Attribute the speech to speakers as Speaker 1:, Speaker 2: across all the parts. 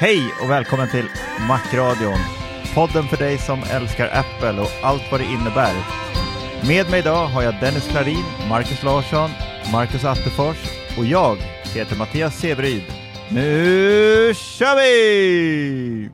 Speaker 1: Hej och välkommen till Macradion. Podden för dig som älskar Apple och allt vad det innebär. Med mig idag har jag Dennis Klarin, Marcus Larsson, Marcus Attefors och jag heter Mattias Severyd. Nu kör vi!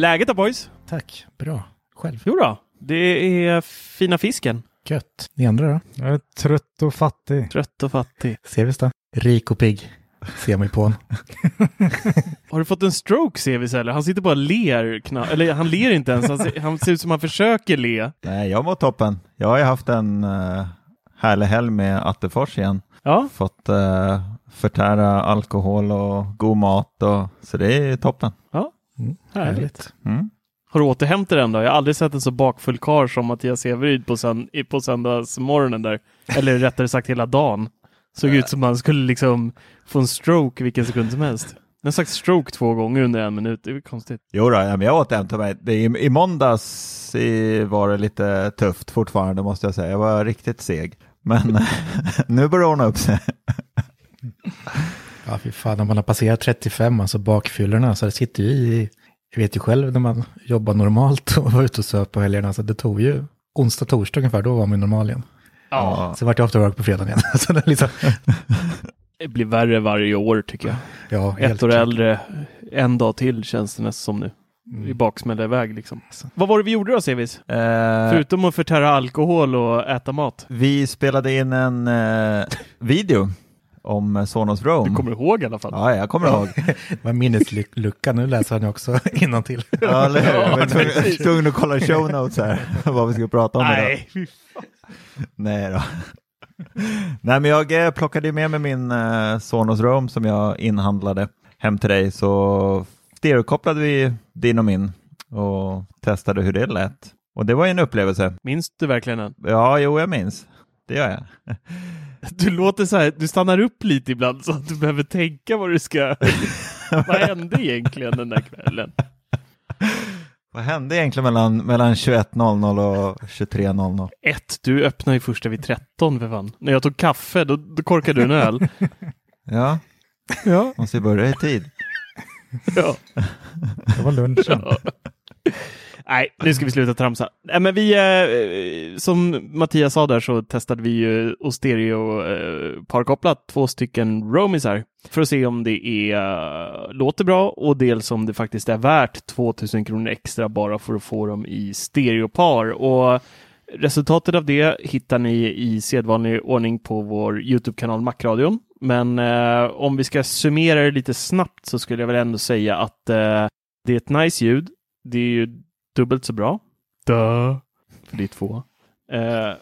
Speaker 2: Läget då boys?
Speaker 3: Tack, bra. Själv?
Speaker 2: Jo då, det är fina fisken.
Speaker 3: Gött. Ni andra då?
Speaker 4: Jag är trött och fattig.
Speaker 2: Trött och fattig.
Speaker 3: Sevis då? Rik och pigg. Ser mig på honom.
Speaker 2: Har du fått en stroke Sevis eller? Han sitter bara och ler. Kna- eller han ler inte ens. Han ser, han ser ut som han försöker le.
Speaker 1: Nej, jag mår toppen. Jag har ju haft en uh, härlig helg med Attefors igen.
Speaker 2: Ja,
Speaker 1: Fått uh, förtära alkohol och god mat och så det är toppen.
Speaker 3: Mm,
Speaker 2: Härligt.
Speaker 1: Mm.
Speaker 2: har du återhämtat dig ändå? Jag har aldrig sett en så bakfull karl som Mattias Severyd på, sönd- på söndagsmorgonen där. Eller rättare sagt hela dagen. Såg ut som han skulle liksom få en stroke vilken sekund som helst. Jag har sagt stroke två gånger under en minut. Det är konstigt.
Speaker 1: Jo då, men jag återhämtade mig. Det, i, I måndags i, var det lite tufft fortfarande måste jag säga. Jag var riktigt seg. Men nu börjar det ordna upp sig.
Speaker 3: Ja, fy fan, när man har passerat 35, alltså bakfyllorna, så det sitter ju i, jag vet ju själv när man jobbar normalt och var ute och söp på helgerna, så det tog ju onsdag, torsdag ungefär, då var man normal igen.
Speaker 2: Ja,
Speaker 3: Sen vart jag after work på fredagen igen. så det liksom,
Speaker 2: det blir värre varje år tycker jag.
Speaker 3: ja,
Speaker 2: Ett år
Speaker 3: klart.
Speaker 2: äldre, en dag till känns det nästan som nu.
Speaker 3: Mm.
Speaker 2: I baksmälla iväg liksom. Vad var det vi gjorde då Sevis?
Speaker 1: Eh,
Speaker 2: Förutom att förtära alkohol och äta mat.
Speaker 1: vi spelade in en eh, video om Sonos Roam.
Speaker 2: Du kommer ihåg i alla fall.
Speaker 1: Ja, jag kommer ihåg.
Speaker 3: Det var minneslucka, nu läser han också innantill.
Speaker 1: Ja, eller hur? Jag var tvungen- att kolla show notes här, vad vi ska prata om idag.
Speaker 2: Nej, fy
Speaker 1: Nej då. Nej, men jag eh, plockade med mig min eh, Sonos Roam som jag inhandlade hem till dig, så stereokopplade vi din och min och testade hur det lät. Och det var ju en upplevelse.
Speaker 2: Minns du verkligen den?
Speaker 1: Ja, jo, jag minns. Det gör jag.
Speaker 2: Du låter så här, du stannar upp lite ibland så att du behöver tänka vad du ska... vad hände egentligen den där kvällen?
Speaker 1: Vad hände egentligen mellan, mellan 21.00 och 23.00?
Speaker 2: Ett, du öppnade ju första vid 13 för fan. När jag tog kaffe, då, då korkade du en öl.
Speaker 1: Ja,
Speaker 2: ja.
Speaker 1: måste ju börja i tid.
Speaker 2: ja.
Speaker 4: Det var lunchen.
Speaker 2: Nej, nu ska vi sluta tramsa. Nej, men vi, eh, eh som Mattias sa där så testade vi ju och stereo eh, parkopplat två stycken Romisar för att se om det är, eh, låter bra och dels om det faktiskt är värt 2000 kronor extra bara för att få dem i stereopar. Och resultatet av det hittar ni i sedvanlig ordning på vår Youtube-kanal Macradion. Men eh, om vi ska summera det lite snabbt så skulle jag väl ändå säga att eh, det är ett nice ljud. Det är ju dubbelt så bra. Duh. För det är två. Eh,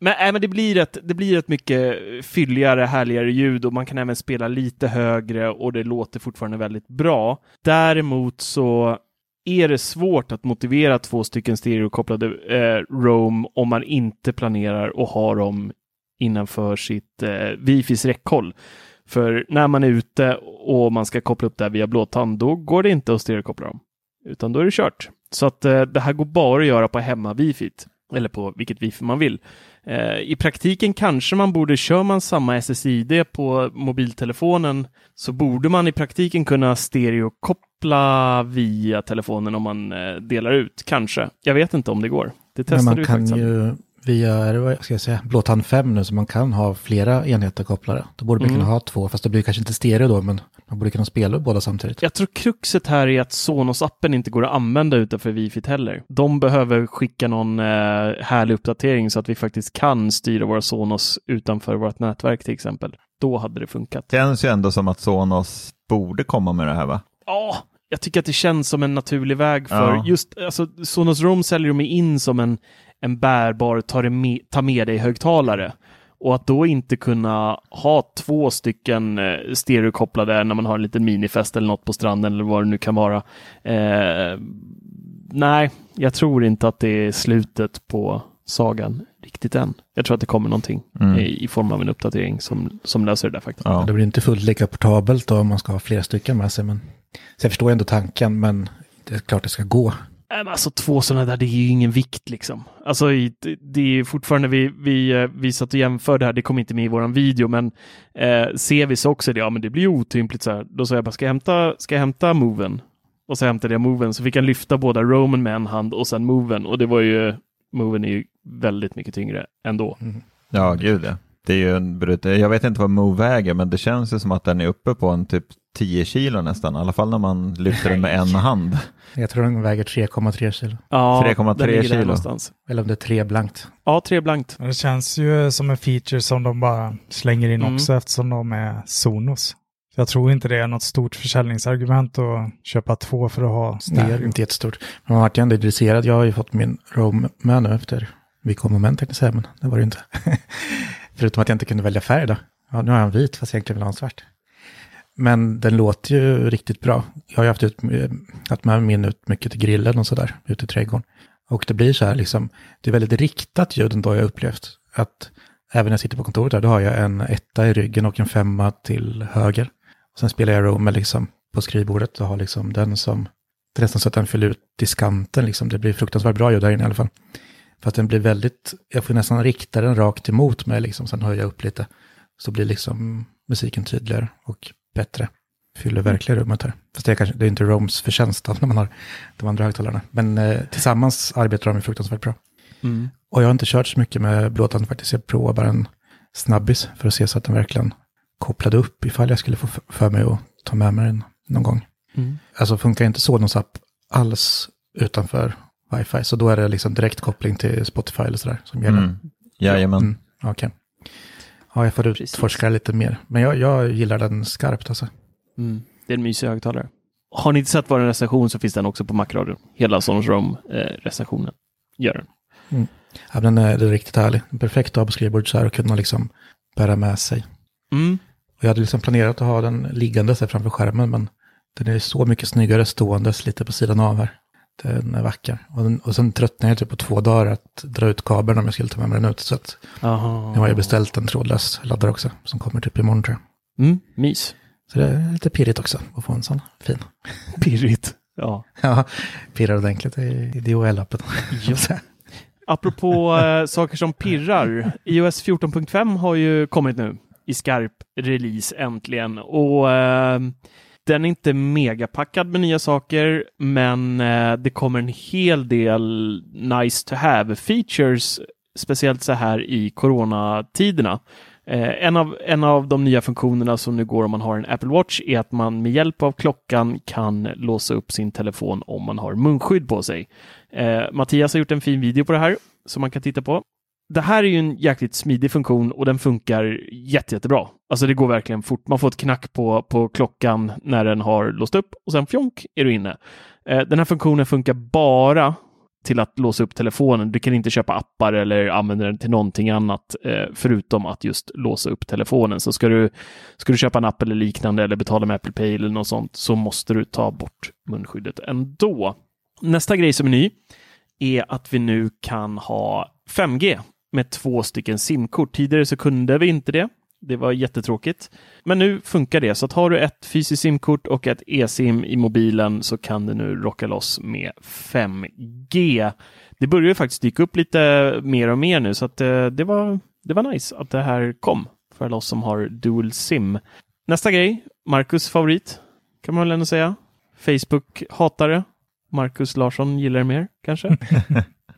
Speaker 2: men, äh, men det, blir ett, det blir ett mycket fylligare, härligare ljud och man kan även spela lite högre och det låter fortfarande väldigt bra. Däremot så är det svårt att motivera två stycken stereokopplade eh, Roam om man inte planerar att ha dem innanför sitt eh, Wifis räckhåll. För när man är ute och man ska koppla upp det via blåtand, då går det inte att stereokoppla dem. Utan då är det kört. Så att eh, det här går bara att göra på hemma-wifit. Eller på vilket wifi man vill. Eh, I praktiken kanske man borde, kör man samma SSID på mobiltelefonen så borde man i praktiken kunna stereokoppla via telefonen om man eh, delar ut, kanske. Jag vet inte om det går. Det
Speaker 3: Men
Speaker 2: testade
Speaker 3: man
Speaker 2: vi
Speaker 3: kan
Speaker 2: faktiskt.
Speaker 3: ju via, är det vad ska jag säga, Blåtand 5 nu, så man kan ha flera enheter kopplade. Då borde man
Speaker 2: Mm.
Speaker 3: kunna ha två, fast det blir kanske inte stereo då, men man borde kunna spela båda samtidigt.
Speaker 2: Jag tror kruxet här är att Sonos-appen inte går att använda utanför Wi-Fi heller. De behöver skicka någon eh, härlig uppdatering så att vi faktiskt kan styra våra Sonos utanför vårt nätverk till exempel. Då hade det funkat.
Speaker 1: Känns ju ändå som att Sonos borde komma med det här va?
Speaker 2: Ja, jag tycker att det känns som en naturlig väg för
Speaker 1: Ja.
Speaker 2: just alltså, Sonos Roam säljer de in som en, en bärbar ta, med, ta med dig-högtalare. Och att då inte kunna ha två stycken eh, stereokopplade när man har en liten minifest eller något på stranden eller vad det nu kan vara. Eh, nej, jag tror inte att det är slutet på sagan riktigt än. Jag tror att det kommer någonting
Speaker 1: Mm.
Speaker 2: i, i form av en uppdatering som, som löser det där faktiskt.
Speaker 1: Ja.
Speaker 3: Det blir inte fullt lika portabelt då om man ska ha flera stycken med sig. Men... Så jag förstår ändå tanken, men det är klart det ska gå.
Speaker 2: Alltså två sådana där, det är ju ingen vikt liksom. Alltså det- det är ju fortfarande, vi, vi, eh, vi satt och jämförde här, det kom inte med i våran video, men eh, ser vi så också det, ja men det blir ju otympligt så här. Då sa jag bara, ska jag hämta, ska jag hämta moven? Och så hämtade jag moven, så fick jag lyfta båda Roman med en hand och sen moven. Och det var ju, moven är ju väldigt mycket tyngre ändå.
Speaker 1: Ja, gud ja. Det är ju en brut... Jag vet inte vad Move väger, men det känns ju som att den är uppe på en typ 10 kilo nästan. I alla fall när man lyfter den med en hand.
Speaker 3: Jag tror den väger 3,3 kilo.
Speaker 2: Ja,
Speaker 1: 3,3
Speaker 2: den ligger där
Speaker 1: kilo.
Speaker 2: Någonstans.
Speaker 3: Eller om det är tre blankt.
Speaker 2: Ja, tre blankt.
Speaker 4: Men Det känns ju som en feature som de bara slänger in
Speaker 2: Mm.
Speaker 4: också eftersom de är Sonos. Jag tror inte det är något stort försäljningsargument att köpa två för att ha
Speaker 3: Nej,
Speaker 4: stereo.
Speaker 3: inte jättestort. Men man vart ju ändå intresserad. Jag har ju fått min Roam med nu efter vi kom moment tänkte jag säga, men det var det inte. Förutom att jag inte kunde välja färg då. Ja, nu har jag en vit, fast jag egentligen vill ha en svart. Men den låter ju riktigt bra. Jag har ju haft, ut, eh, haft med min ut mycket till grillen och sådär, ute i trädgården. Och det blir så här liksom, det är väldigt riktat ljud ändå jag upplevt. Att även när jag sitter på kontoret där, då har jag en etta i ryggen och en femma till höger. Och sen spelar jag Roam liksom på skrivbordet och har liksom den som, det är nästan så att den fyller ut diskanten liksom. Det blir fruktansvärt bra ljud där inne i alla fall. Fast den blir väldigt, jag får nästan rikta den rakt emot mig liksom, sen jag upp lite. Så blir liksom musiken tydligare och bättre. Fyller verkligen rummet här. Fast det är, kanske, det är inte Roms förtjänst när man har de andra högtalarna. Men eh, tillsammans arbetar de fruktansvärt bra.
Speaker 2: Mm.
Speaker 3: Och jag har inte kört så mycket med blåtand faktiskt. Jag provar bara en snabbis för att se så att den verkligen kopplade upp ifall jag skulle få för mig att ta med mig den någon gång.
Speaker 2: Mm.
Speaker 3: Alltså funkar inte Sonos app alls utanför wifi. Så då är det liksom direktkoppling till Spotify eller sådär som gäller.
Speaker 1: Mm. Jajamän.
Speaker 3: Mm, Okej. Ja, jag får utforska lite mer. Men jag, jag gillar den skarpt alltså.
Speaker 2: Mm. Det är en mysig högtalare. Har ni inte sett vår recension så finns den också på Macradion. Hela Sonos Roam-recensionen. Gör den.
Speaker 3: Ja, den är, den är riktigt härlig. Perfekt att ha på skrivbordet så här och kunna liksom bära med sig.
Speaker 2: Mm.
Speaker 3: Och jag hade liksom planerat att ha den liggande så här framför skärmen, men den är så mycket snyggare ståendes lite på sidan av här. Den är vacker. Och, den, och sen tröttnade jag typ på två dagar att dra ut kabeln om jag skulle ta med mig den ut. Så att
Speaker 2: Aha.
Speaker 3: nu har jag beställt en trådlös laddare också, som kommer typ imorgon tror jag.
Speaker 2: Mm. Mys.
Speaker 3: Så det är lite pirrigt också att få en sån fin.
Speaker 2: Pirrigt. Ja.
Speaker 3: Ja, pirrar ordentligt i, i DHL-appen.
Speaker 2: Apropå eh, saker som pirrar. iOS 14.5 har ju kommit nu i skarp release äntligen. Och eh, den är inte megapackad med nya saker, men eh, det kommer en hel del nice to have features, speciellt så här i coronatiderna. Eh, en, av, en av de nya funktionerna som nu går om man har en Apple Watch är att man med hjälp av klockan kan låsa upp sin telefon om man har munskydd på sig. Eh, Mattias har gjort en fin video på det här som man kan titta på. Det här är ju en jäkligt smidig funktion och den funkar jätte, jättebra. Alltså det går verkligen fort. Man får ett knack på, på klockan när den har låst upp och sen fjonk är du inne. Eh, den här funktionen funkar bara till att låsa upp telefonen. Du kan inte köpa appar eller använda den till någonting annat eh, förutom att just låsa upp telefonen. Så ska du, ska du köpa en app eller liknande eller betala med Apple Pay eller något sånt så måste du ta bort munskyddet ändå. Nästa grej som är ny är att vi nu kan ha 5G med två stycken simkort. Tidigare så kunde vi inte det. Det var jättetråkigt. Men nu funkar det, så att har du ett fysiskt simkort och ett e-sim i mobilen så kan det nu rocka loss med 5G. Det börjar ju faktiskt dyka upp lite mer och mer nu, så att eh, det var, det var nice att det här kom för oss som har dual sim. Nästa grej, Marcus favorit, kan man väl ändå säga. Facebook-hatare. Marcus Larsson gillar mer, kanske?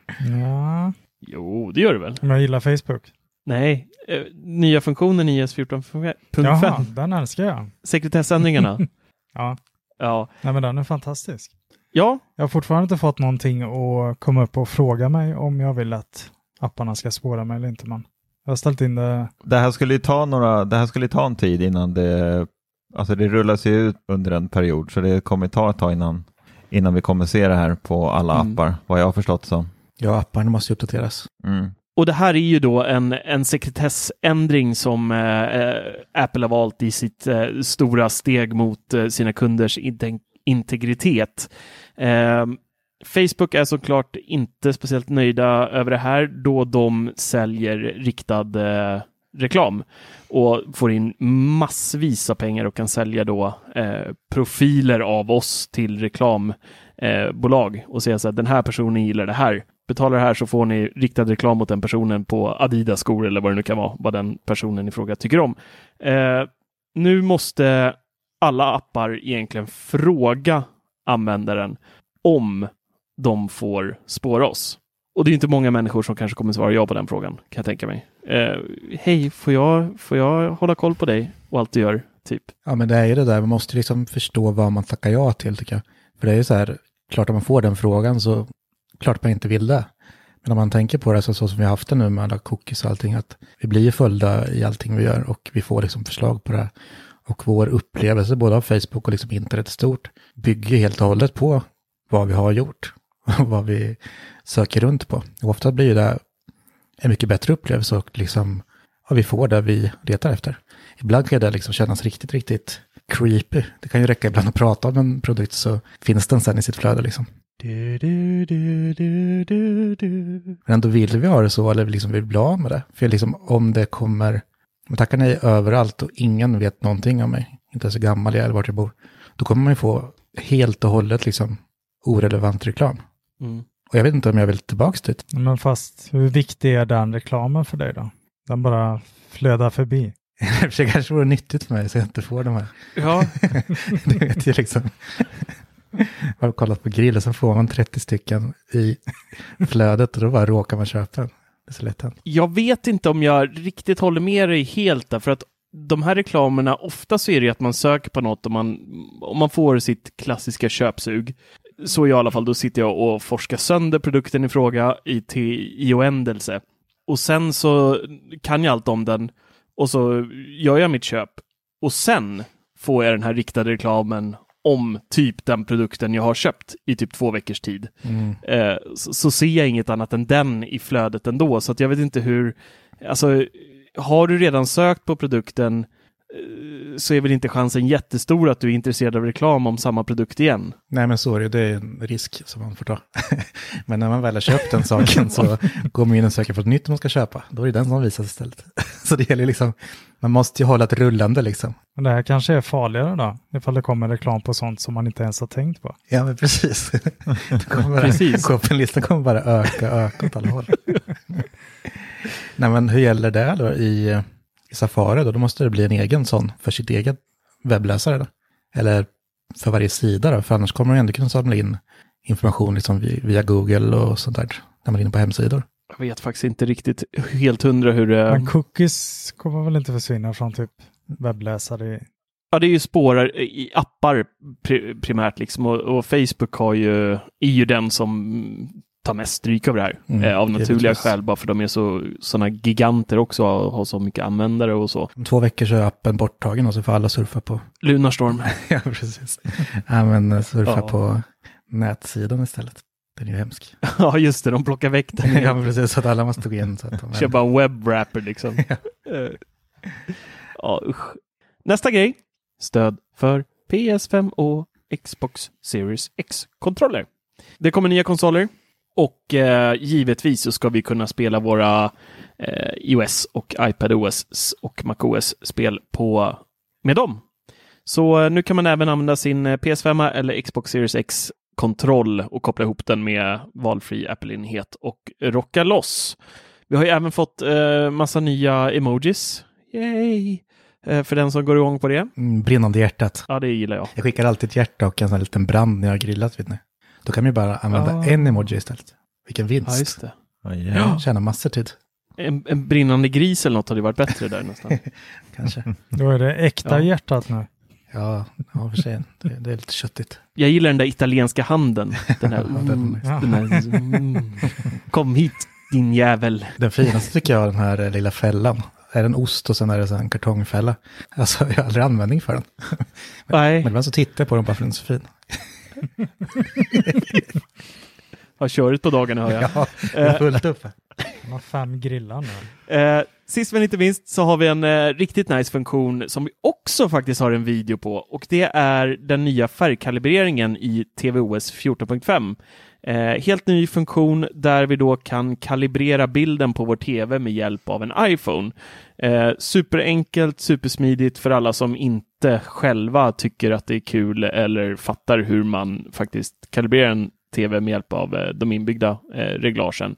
Speaker 4: Ja,
Speaker 2: jo, det gör du väl?
Speaker 4: om jag gillar Facebook.
Speaker 2: Nej, eh, nya funktionen i IS 14.5.
Speaker 4: Jaha, den älskar jag.
Speaker 2: Sekretessändringarna.
Speaker 4: Ja,
Speaker 2: ja.
Speaker 4: nej men den är fantastisk.
Speaker 2: ja,
Speaker 4: Jag har fortfarande inte fått någonting att komma upp och fråga mig om jag vill att apparna ska spåra mig eller inte. Men jag har ställt in det.
Speaker 1: Det här skulle ju ta några, det här skulle ju ta en tid innan det, alltså det rullas ju ut under en period så det kommer ta ett tag innan, innan vi kommer se det här på alla
Speaker 2: Mm.
Speaker 1: appar, vad jag har förstått så.
Speaker 3: Ja, apparna måste ju uppdateras.
Speaker 1: Mm.
Speaker 2: och det här är ju då en, en sekretessändring som eh, eh, Apple har valt i sitt eh, stora steg mot eh, sina kunders inte- integritet. Eh, Facebook är såklart inte speciellt nöjda över det här då de säljer riktad eh, reklam och får in massvis av pengar och kan sälja då eh, profiler av oss till reklambolag eh, och säga så att den här personen gillar det här. Betalar det här så får ni riktad reklam mot den personen på Adidas skor eller vad det nu kan vara, vad den personen i fråga tycker om. Eh, nu måste alla appar egentligen fråga användaren om de får spåra oss. Och det är inte många människor som kanske kommer svara ja på den frågan, kan jag tänka mig. Eh, Hej, får jag, får jag hålla koll på dig och allt du gör? Typ.
Speaker 3: Ja, men det är ju det där, man måste liksom förstå vad man tackar ja till tycker jag. För det är ju så här, klart att man får den frågan så klart man inte vill det. Men om man tänker på det så, så som vi har haft det nu med alla cookies och allting, att vi blir ju följda i allting vi gör och vi får liksom förslag på det här. Och vår upplevelse både av Facebook och liksom internet i stort bygger helt och hållet på vad vi har gjort och vad vi söker runt på. Och ofta blir det en mycket bättre upplevelse och liksom, ja, vi får det vi letar efter. Ibland kan det liksom kännas riktigt, riktigt creepy. Det kan ju räcka ibland att prata om en produkt så finns den sen i sitt flöde liksom.
Speaker 2: Du, du, du, du, du, du.
Speaker 3: Men ändå vill vi ha det så eller liksom vill bli av med det. För liksom om det kommer, om tackar nej överallt och ingen vet någonting om mig, inte ens hur gammal jag är eller vart jag bor, då kommer man ju få helt och hållet liksom orelevant reklam.
Speaker 2: Mm.
Speaker 3: Och jag vet inte om jag vill tillbaka dit.
Speaker 4: Men fast hur viktig är den reklamen för dig då? Den bara flödar förbi.
Speaker 3: det kanske vore nyttigt för mig så jag inte får de här.
Speaker 2: Ja,
Speaker 3: Du vet ju liksom. Har kollat på grill och så får man 30 stycken i flödet och då bara råkar man köpa den. Det är så lätt hänt.
Speaker 2: jag vet inte om jag riktigt håller med dig helt där, för att de här reklamerna, ofta så är det ju att man söker på något och man, om man får sitt klassiska köpsug, så i alla fall, då sitter jag och forskar sönder produkten i fråga i, till, i oändelse. Och sen så kan jag allt om den och så gör jag mitt köp. Och sen får jag den här riktade reklamen om typ den produkten jag har köpt i typ två veckors tid. Eh, så, så ser jag inget annat än den i flödet ändå. Så att jag vet inte hur, alltså har du redan sökt på produkten så är väl inte chansen jättestor att du är intresserad av reklam om samma produkt igen.
Speaker 3: Nej men så är det, det är en risk som man får ta. men när man väl har köpt den saken så går man in och söker på ett nytt man ska köpa. Då är det den som visas istället. så det gäller liksom, man måste ju hålla ett rullande liksom.
Speaker 4: Men det här kanske är farligare då, ifall det kommer reklam på sånt som man inte ens har tänkt på.
Speaker 3: Ja men precis. det kommer
Speaker 2: Precis.
Speaker 3: Shoppinglistan kommer bara öka öka åt alla håll. Nej men hur gäller det då i, i Safari då? Då måste det bli en egen sån för sitt eget webbläsare då? Eller för varje sida då? För annars kommer man ändå kunna samla in information liksom vi- via Google och sånt där. När man är inne på hemsidor.
Speaker 2: Jag vet faktiskt inte riktigt helt hundra hur det...
Speaker 4: Men cookies kommer väl inte försvinna från typ webbläsare?
Speaker 2: Ja, det är ju spårar i appar pri- primärt liksom och, och Facebook har ju, är ju den som tar mest stryk av det här.
Speaker 3: Mm,
Speaker 2: eh, av naturliga skäl, bara för de är så sådana giganter också och har så mycket användare och så.
Speaker 3: Om två veckor så är appen borttagen och så får alla surfa på...
Speaker 2: Lunarstorm.
Speaker 3: ja precis. Ja men eh, surfa
Speaker 2: Ja.
Speaker 3: på nätsidan istället. Den är ju hemsk.
Speaker 2: ja, just det, de plockar väck den.
Speaker 3: ja precis, så att alla måste gå in så att de...
Speaker 2: Kör bara en webwrapper liksom. Eh, ja, usch. Nästa grej. Stöd för PS5 och Xbox Series X-kontroller. Det kommer nya konsoler och eh, givetvis så ska vi kunna spela våra eh, iOS och iPadOS och MacOS-spel på med dem. Så eh, nu kan man även använda sin eh, PS5 eller Xbox Series X-kontroll och koppla ihop den med valfri Apple-enhet och rocka loss. Vi har ju även fått eh, massa nya emojis. Yay! Eh, för den som går igång på det.
Speaker 3: Mm, brinnande hjärtat.
Speaker 2: Ja, det gillar jag.
Speaker 3: Jag skickar alltid ett hjärta och en sån här liten brand när jag har grillat. Vet ni. Då kan man ju bara använda
Speaker 2: Ah.
Speaker 3: en emoji istället. Vilken vinst.
Speaker 2: Ja, just det.
Speaker 1: Ja, ja.
Speaker 3: Tjäna massor tid,
Speaker 2: En, en brinnande gris eller något hade ju varit bättre där nästan.
Speaker 3: kanske.
Speaker 4: Då är det äkta
Speaker 2: Ja.
Speaker 4: hjärtat nu.
Speaker 3: Ja, ja för sig. Det, det är lite köttigt.
Speaker 2: Jag gillar den där italienska handen. Den här,
Speaker 3: Ja, den-
Speaker 2: här mm. Kom hit din jävel.
Speaker 3: Den finaste tycker jag är den här eh, lilla fällan. Är det en ost och sen är det så en kartongfälla. Alltså jag har aldrig användning för den.
Speaker 2: Nej,
Speaker 3: Men ibland så tittar jag på den bara för den är så fin.
Speaker 2: har körigt på dagarna hör jag.
Speaker 3: Ja, det är fullt upp.
Speaker 4: De har fem grillar nu.
Speaker 2: Eh, sist men inte minst så har vi en eh, riktigt nice funktion som vi också faktiskt har en video på och det är den nya färgkalibreringen i tvOS 14.5. Eh, helt ny funktion där vi då kan kalibrera bilden på vår tv med hjälp av en iPhone. Eh, superenkelt, supersmidigt för alla som inte själva tycker att det är kul eller fattar hur man faktiskt kalibrerar en tv med hjälp av eh, de inbyggda eh, reglagen.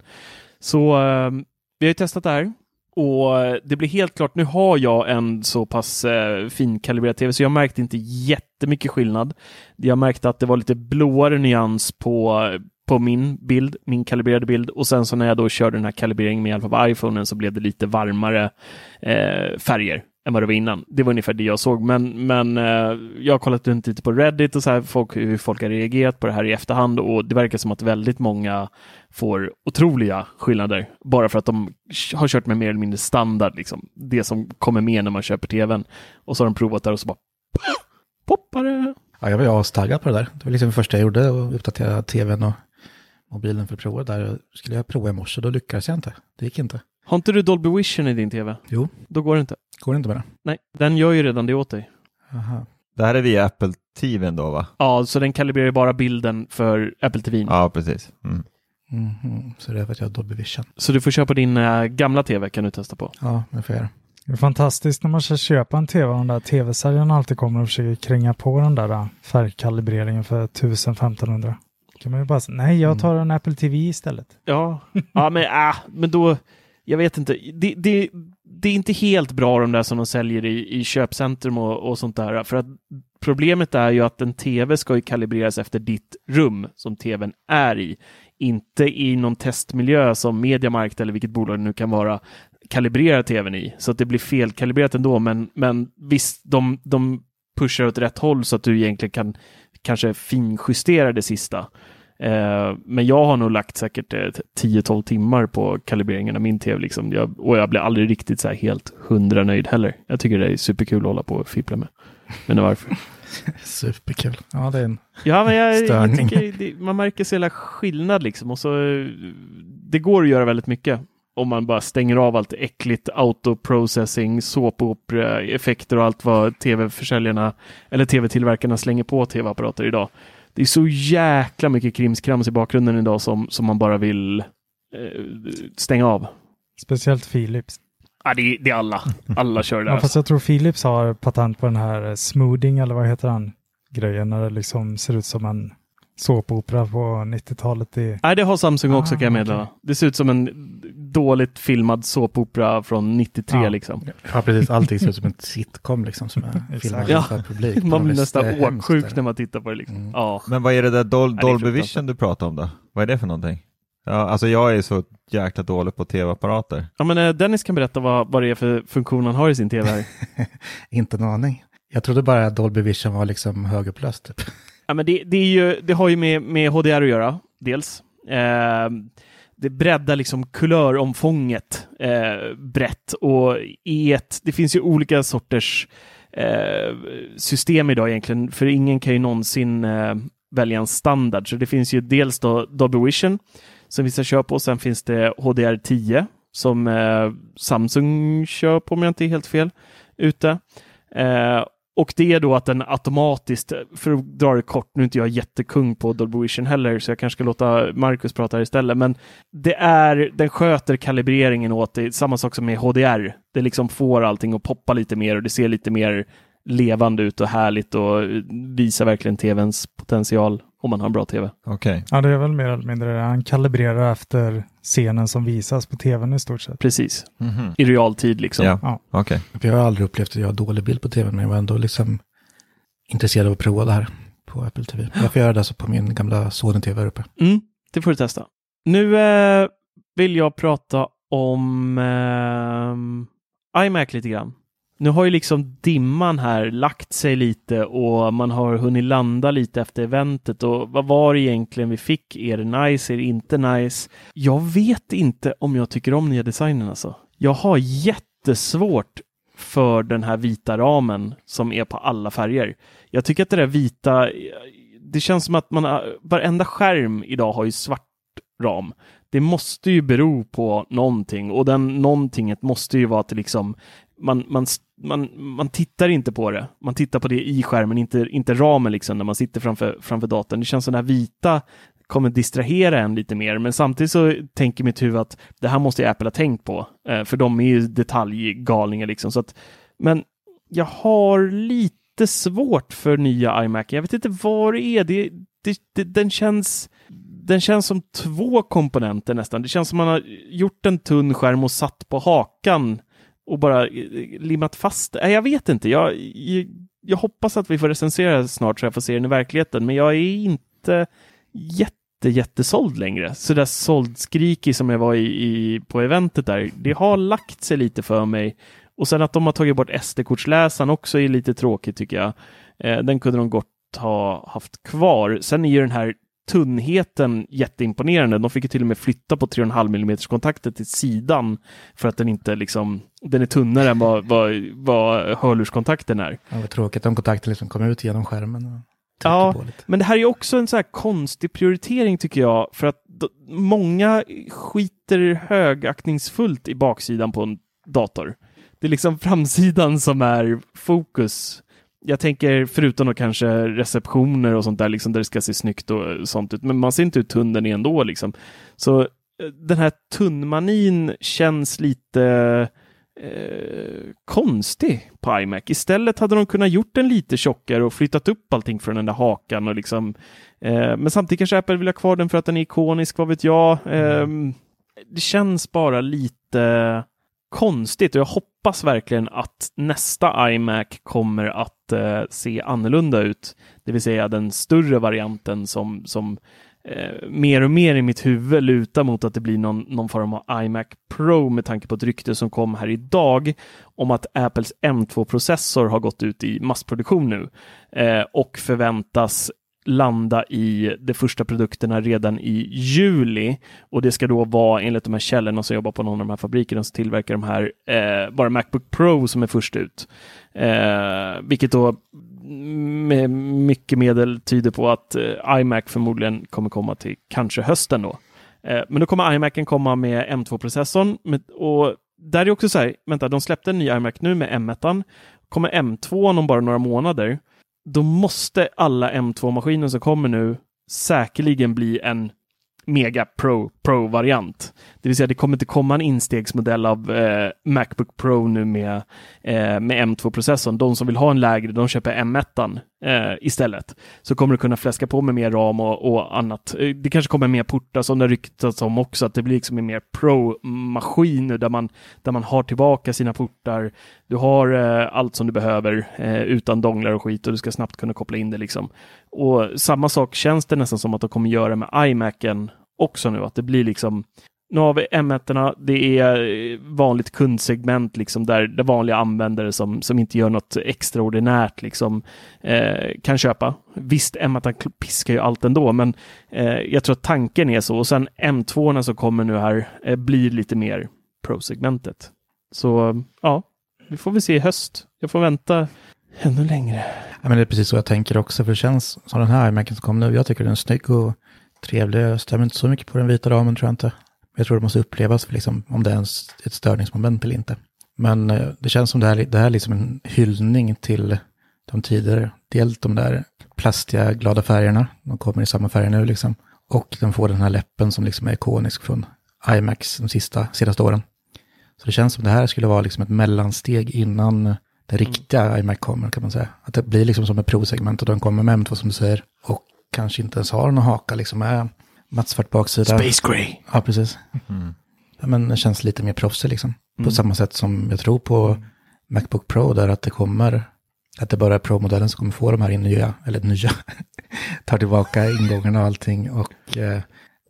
Speaker 2: Så eh, vi har ju testat det här och eh, det blir helt klart, nu har jag en så pass eh, finkalibrerad tv så jag märkte inte jättemycket skillnad. Jag märkte att det var lite blåare nyans på, eh, på min bild, min kalibrerade bild och sen så när jag då körde den här kalibreringen med hjälp av iPhonen så blev det lite varmare eh, färger än vad det var innan. Det var ungefär det jag såg, men, men eh, jag har kollat runt lite på Reddit och så här, folk, hur folk har reagerat på det här i efterhand och det verkar som att väldigt många får otroliga skillnader bara för att de har kört med mer eller mindre standard, liksom. det som kommer med när man köper tvn. Och så har de provat där och så bara poppar det.
Speaker 3: Ja, jag var ju astaggad på det där. Det var liksom det första jag gjorde, och uppdatera tvn och mobilen för att prova det där. Skulle jag prova i morse, då lyckades jag inte. Det gick inte.
Speaker 2: Har inte du Dolby Vision i din tv?
Speaker 3: Jo.
Speaker 2: Då går det inte.
Speaker 3: Går det inte med det?
Speaker 2: Nej, den gör ju redan det åt dig.
Speaker 3: Aha.
Speaker 1: Det här är via Apple TVn då va?
Speaker 2: Ja, så den kalibrerar ju bara bilden för Apple TV.
Speaker 1: Ja, precis. Mm.
Speaker 3: Mhm. Så det är för att jag har Dolby Vision.
Speaker 2: Så du får köpa din äh, gamla tv kan du testa på.
Speaker 3: Ja, det får jag göra.
Speaker 4: Det är fantastiskt när man ska köpa en tv och den där tv-säljarna alltid kommer och försöker kränga på den där äh, färgkalibreringen för 1500. Kan man ju bara säga, nej jag tar en Apple TV istället.
Speaker 2: Ja, ja men, äh, men då, jag vet inte. Det, det, det är inte helt bra de där som de säljer i, i köpcentrum och, och sånt där. För att problemet är ju att en tv ska ju kalibreras efter ditt rum som tvn är i. Inte i någon testmiljö som Mediamarkt eller vilket bolag det nu kan vara kalibrerar tvn i. Så att det blir felkalibrerat ändå. Men, men visst, de, de pushar åt rätt håll så att du egentligen kan kanske finjustera det sista. Eh, men jag har nog lagt säkert eh, 10-12 timmar på kalibreringen av min tv. Liksom. Jag, och jag blir aldrig riktigt så helt hundra nöjd heller. Jag tycker det är superkul att hålla på och fippla med. Men varför?
Speaker 3: Superkul. Ja, det är en...
Speaker 2: Ja, men jag, jag
Speaker 3: Störning.
Speaker 2: tycker det, man märker så jävla skillnad liksom. Och så, eh, det går att göra väldigt mycket om man bara stänger av allt äckligt autoprocessing, såpopera-effekter och allt vad tv-försäljarna eller tv-tillverkarna slänger på tv-apparater idag. Det är så jäkla mycket krimskrams i bakgrunden idag som, som man bara vill eh, stänga av.
Speaker 4: Speciellt Philips.
Speaker 2: Ja, det, är- det är alla. Alla kör det där.
Speaker 4: Ja, fast jag tror Philips har patent på den här eh, smoothing eller vad heter den grejen när det liksom ser ut som en såpopera på 90-talet. I...
Speaker 2: Nej, det har Samsung också
Speaker 4: Ah,
Speaker 2: kan jag meddela.
Speaker 4: okej.
Speaker 2: Det ser ut som en dåligt filmad såpopera från 93
Speaker 4: Ja.
Speaker 2: liksom.
Speaker 3: Ja, precis. Allting ser ut som en sitcom liksom, som är filmad
Speaker 2: Ja.
Speaker 3: för publik.
Speaker 2: Man blir nästan åksjuk när man tittar på det. Liksom.
Speaker 3: Mm.
Speaker 2: Ja.
Speaker 1: Men vad är det där Dol Dolby. Vision du pratar om då? Vad är det för någonting? Ja, alltså jag är så jäkla dålig på tv-apparater.
Speaker 2: ja, men eh, Dennis kan berätta vad, vad det är för funktion han har i sin tv här.
Speaker 3: Inte en aning. Jag trodde bara att Dolby Vision var liksom högupplöst. Typ.
Speaker 2: Ja, men det, det, är ju, det har ju med, med HDR att göra, dels. Eh, det breddar liksom kulöromfånget eh, brett och i det finns ju olika sorters eh, system idag egentligen, för ingen kan ju någonsin eh, välja en standard. Så det finns ju dels då Dolby Vision som vissa kör på, sen finns det HDR10 som eh, Samsung kör på om jag inte är helt fel ute. Eh, och det är då att den automatiskt, för att dra det kort, nu är inte jag jättekung på Dolby Vision heller, så jag kanske ska låta Marcus prata här istället, men det är, den sköter kalibreringen åt det, samma sak som med HDR. Det liksom får allting att poppa lite mer och det ser lite mer levande ut och härligt och visar verkligen tvns potential om man har en bra tv.
Speaker 1: Okej.
Speaker 4: Ja, det är väl mer eller mindre det. Han kalibrerar efter scenen som visas på tvn i stort sett.
Speaker 2: Precis,
Speaker 1: Mhm.
Speaker 2: i realtid liksom.
Speaker 1: Ja,
Speaker 4: Ja.
Speaker 1: okej.
Speaker 3: För jag har aldrig upplevt att jag har dålig bild på tv, men jag var ändå liksom intresserad av att prova det här på Apple TV. Jag får göra det alltså på min gamla Sony-TV här uppe.
Speaker 2: Mm, det får du testa. Nu eh, vill jag prata om eh, iMac lite grann. Nu har ju liksom dimman här lagt sig lite och man har hunnit landa lite efter eventet och vad var det egentligen vi fick? Är det nice? Är det inte nice? Jag vet inte om jag tycker om nya designen alltså. Jag har jättesvårt för den här vita ramen som är på alla färger. Jag tycker att det där vita, det känns som att man, har- varenda skärm idag har ju svart ram. Det måste ju bero på någonting och den någontinget måste ju vara att det liksom man, man, man, man tittar inte på det. Man tittar på det i skärmen, inte, inte ramen liksom när man sitter framför, framför datorn. Det känns som den här vita kommer distrahera en lite mer, men samtidigt så tänker mitt huvud att det här måste ju Apple ha tänkt på, eh, för de är ju detaljgalningar liksom. Så att, men jag har lite svårt för nya iMac. Jag vet inte vad det är. Det, det, det, den, känns, den känns som två komponenter nästan. Det känns som man har gjort en tunn skärm och satt på hakan och bara eh, limmat fast. Nej, Jag vet inte. Jag, jag, jag hoppas att vi får recensera snart så jag får se den i verkligheten, men jag är inte jätte, jättesåld längre. Så där såldskrikig som jag var i, i, på eventet där, det har lagt sig lite för mig. Och sen att de har tagit bort SD-kortsläsaren också är lite tråkigt tycker jag. Eh, den kunde de gott ha haft kvar. Sen är ju den här tunnheten jätteimponerande. De fick till och med flytta på 3,5 mm kontakter till sidan för att den inte liksom, den är tunnare än vad, vad, vad hörlurskontakten är.
Speaker 3: Det var tråkigt om kontakten liksom kom ut genom skärmen.
Speaker 2: Ja. Men det här är också en så här konstig prioritering tycker jag, för att många skiter högaktningsfullt i baksidan på en dator. Det är liksom framsidan som är fokus. Jag tänker förutom då kanske receptioner och sånt där, liksom där det ska se snyggt och sånt ut, men man ser inte hur tunn den är ändå liksom. Så eh, den här tunnmanin känns lite eh, konstig på iMac. Istället hade de kunnat gjort den lite tjockare och flyttat upp allting från den där hakan och liksom. Eh, men samtidigt kanske Apple vill ha kvar den för att den är ikonisk, vad vet jag. Eh, det känns bara lite konstigt och jag hoppas verkligen att nästa iMac kommer att eh, se annorlunda ut. Det vill säga den större varianten som, som eh, mer och mer i mitt huvud lutar mot att det blir någon, någon form av iMac Pro med tanke på ett rykte som kom här idag om att Apples M2-processor har gått ut i massproduktion nu eh, och förväntas landa i de första produkterna redan i juli. Och det ska då vara enligt de här källorna som jobbar på någon av de här fabrikerna som tillverkar de här, eh, bara Macbook Pro som är först ut. Eh, vilket då med mycket medel tyder på att eh, iMac förmodligen kommer komma till kanske hösten då. Eh, men då kommer iMacen komma med M2-processorn och där är också så här, vänta, de släppte en ny iMac nu med M1. Kommer M2 om bara några månader då måste alla M2-maskiner som kommer nu säkerligen bli en Mega Pro. Pro-variant. Det vill säga det kommer inte komma en instegsmodell av eh, Macbook Pro nu med, eh, med M2-processorn. De som vill ha en lägre, de köper M1 eh, istället. Så kommer du kunna fläska på med mer ram och, och annat. Eh, det kanske kommer mer portar som det ryktats om också, att det blir liksom en mer Pro-maskin där man, där man har tillbaka sina portar. Du har eh, allt som du behöver eh, utan donglar och skit och du ska snabbt kunna koppla in det liksom. Och samma sak känns det nästan som att de kommer göra med iMacen också nu, att det blir liksom nu har vi M1, det är eh, vanligt kundsegment liksom där, där vanliga användare som, som inte gör något extraordinärt liksom eh, kan köpa. Visst, M1 piskar ju allt ändå, men eh, jag tror att tanken är så. Och sen M2 som kommer nu här eh, blir lite mer Pro-segmentet. Så ja, vi får väl se i höst. Jag får vänta ännu längre.
Speaker 3: Ja, men det är precis så jag tänker också, för det känns som den här iMacen som kom nu. Jag tycker den är snygg och trevlig. Jag stämmer inte så mycket på den vita ramen tror jag inte. Jag tror det måste upplevas för liksom, om det är ett störningsmoment eller inte. Men eh, det känns som det här, det här är liksom en hyllning till de tidigare. Dels de där plastiga glada färgerna, de kommer i samma färger nu liksom. Och den får den här läppen som liksom är ikonisk från IMAX de sista, senaste åren. Så det känns som det här skulle vara liksom ett mellansteg innan det riktiga iMac kommer kan man säga. Att det blir liksom som ett provsegment och den kommer med M2 som du säger. Och kanske inte ens har någon haka liksom med mattsvart baksida.
Speaker 2: Space Gray.
Speaker 3: Ja, precis.
Speaker 1: Mm.
Speaker 3: Ja, men det känns lite mer proffsig liksom.
Speaker 2: Mm.
Speaker 3: På samma sätt som jag tror på Macbook Pro där att det kommer, att det bara är Pro-modellen som kommer få de här nya, eller nya, tar tillbaka ingångarna och allting. Och eh,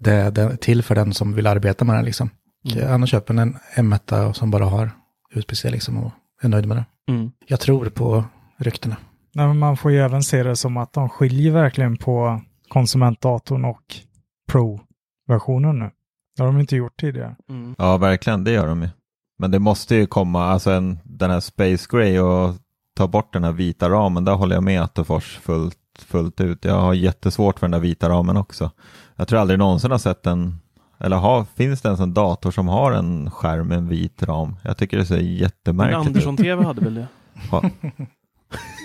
Speaker 3: det, är till för den som vill arbeta med den liksom. Eh, Annars köper en M1 som bara har USB-C liksom och är nöjd med det.
Speaker 2: Mm.
Speaker 3: Jag tror på ryktena.
Speaker 4: Nej, men man får ju även se det som att de skiljer verkligen på konsumentdatorn och Pro-versionen nu. Det har de inte gjort tidigare.
Speaker 2: Mm.
Speaker 1: Ja, verkligen, det gör de ju. Men det måste ju komma, alltså en, den här Space Gray och ta bort den här vita ramen, där håller jag med Attefors fullt, fullt ut. Jag har jättesvårt för den där vita ramen också. Jag tror aldrig någonsin har sett en, eller har, finns det ens en dator som har en skärm med en vit ram? Jag tycker det ser
Speaker 2: Men
Speaker 1: jättemärkligt ut.
Speaker 2: Andersson TV hade väl det?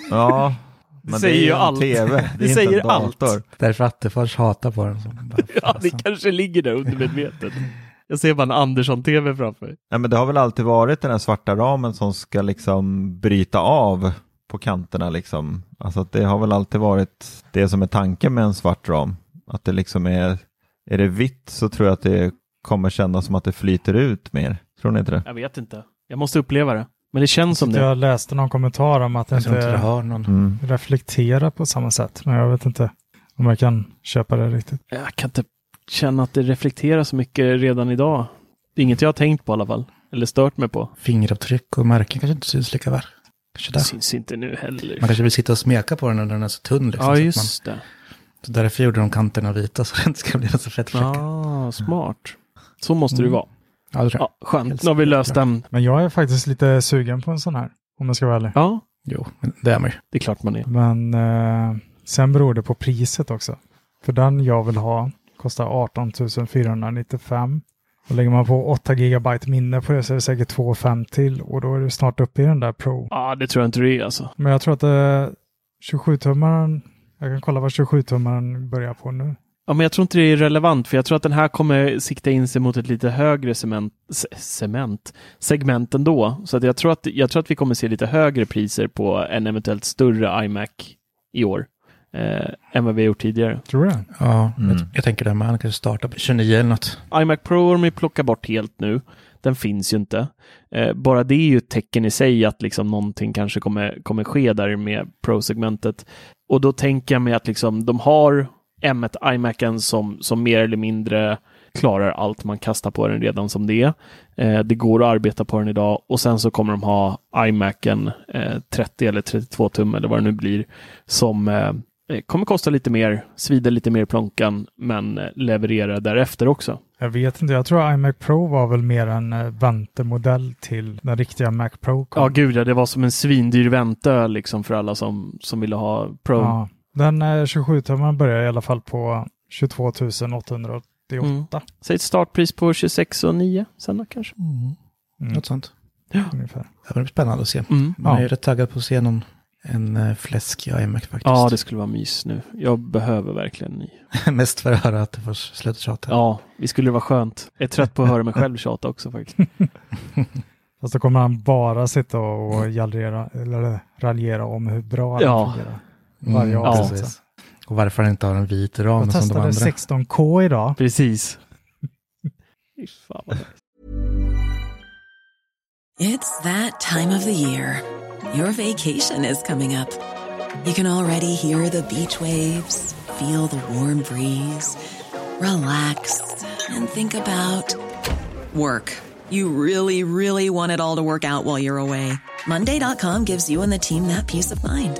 Speaker 1: Ja, men det
Speaker 2: säger
Speaker 1: är
Speaker 2: ju allt.
Speaker 1: TV, det
Speaker 2: Det
Speaker 1: är inte
Speaker 2: säger
Speaker 1: en dator.
Speaker 2: allt.
Speaker 3: Därför Attefors hatar på den.
Speaker 2: Ja, det kanske ligger där undermedvetet. Jag ser bara en Andersson TV framför mig.
Speaker 1: Nej, men det har väl alltid varit den här svarta ramen som ska liksom bryta av på kanterna liksom. Alltså att det har väl alltid varit det som är tanken med en svart ram. Att det liksom är, är det vitt så tror jag att det kommer kännas som att det flyter ut mer. Tror ni inte det?
Speaker 2: Jag vet inte. Jag måste uppleva det. Men det känns som det.
Speaker 4: Jag läste någon kommentar om att det
Speaker 3: Jag inte det
Speaker 4: inte
Speaker 3: har någon.
Speaker 1: Mm.
Speaker 4: reflekterar på samma sätt. Men jag vet inte om jag kan köpa det riktigt.
Speaker 2: Jag kan inte känna att det reflekterar så mycket redan idag. Det är inget jag har tänkt på i alla fall. Eller stört mig på.
Speaker 3: Fingeravtryck och märken kanske inte syns lika väl. Kanske
Speaker 2: Det
Speaker 3: där.
Speaker 2: syns inte nu heller.
Speaker 3: Man kanske vill sitta och smeka på den när den är så tunn. Liksom,
Speaker 2: Ja,
Speaker 3: så
Speaker 2: just det.
Speaker 3: Man, så därför gjorde de kanterna vita så det inte ska bli så fettfläckar. Ja.
Speaker 2: Ah, smart. Så måste det
Speaker 3: Mm.
Speaker 2: vara.
Speaker 3: Ja, det tror jag.
Speaker 2: Ja, skönt. Nu har vi löst den.
Speaker 4: Men jag är faktiskt lite sugen på en sån här. Om jag ska vara ärlig.
Speaker 2: Ja,
Speaker 3: Jo, det är man ju.
Speaker 2: det är klart man är.
Speaker 4: Men eh, sen beror det på priset också. För den jag vill ha kostar 18 495. Och lägger man på 8 GB minne på det så är det säkert 2 5 till och då är du snart uppe i den där Pro.
Speaker 2: Ja, det tror jag inte det är alltså.
Speaker 4: Men jag tror att eh, 27-tummaren, jag kan kolla vad 27-tummaren börjar på nu.
Speaker 2: Ja, men jag tror inte det är relevant, för jag tror att den här kommer sikta in sig mot ett lite högre cement, cement segment ändå. Så att jag, tror att, jag tror att vi kommer se lite högre priser på en eventuellt större iMac i år eh, än vad vi har gjort tidigare.
Speaker 4: Tror du?
Speaker 3: Ja,
Speaker 1: Mm.
Speaker 3: jag, jag tänker det. Man kanske startar på 29 eller något.
Speaker 2: iMac Pro har de plockat bort helt nu. Den finns ju inte. Eh, bara det är ju ett tecken i sig att liksom någonting kanske kommer, kommer ske där med Pro-segmentet. Och då tänker jag mig att liksom de har M1 iMacen som, som mer eller mindre klarar allt man kastar på den redan som det är. Eh, det går att arbeta på den idag och sen så kommer de ha iMacen eh, 30 eller 32 tum eller vad det nu blir som eh, eh, kommer kosta lite mer, svider lite mer i plånkan men eh, levererar därefter också.
Speaker 4: Jag vet inte, jag tror iMac Pro var väl mer en eh, väntemodell till den riktiga Mac Pro. kom.
Speaker 2: Ja, gud ja, det var som en svindyr väntöl liksom för alla som, som ville ha Pro.
Speaker 4: Ja, den eh, 27-tummaren börjar i alla fall på 22 888.
Speaker 2: Mm. Säg ett startpris på 26 och 9 sen då kanske.
Speaker 4: Mm,
Speaker 3: Något sånt.
Speaker 4: ungefär.
Speaker 3: Det blir spännande att se.
Speaker 2: Mm.
Speaker 3: Man är
Speaker 4: Ja.
Speaker 3: ju rätt taggad på att se någon en eh, fläskig iMac faktiskt.
Speaker 2: Ja, det skulle vara mys nu. Jag behöver verkligen ny.
Speaker 3: Mest för att höra att det får sluta tjata.
Speaker 2: Ja, det skulle vara skönt. Jag är trött på att höra mig själv tjata också faktiskt.
Speaker 4: Fast då kommer han bara sitta och gallrera, eller raljera om hur bra
Speaker 2: Ja.
Speaker 4: fungerar.
Speaker 3: Mm,
Speaker 4: varje
Speaker 2: Ja.
Speaker 4: avsnitt.
Speaker 3: precis. Och varför han inte har en vit ram
Speaker 4: Jag
Speaker 3: som de andra.
Speaker 4: testade 16K idag.
Speaker 2: Precis. Fy fan vad
Speaker 5: It's that time of the year. Your vacation is coming up. You can already hear the beach waves, feel the warm breeze, relax, and think about work. You really, really want it all to work out while you're away. Monday.com gives you and the team that peace of mind.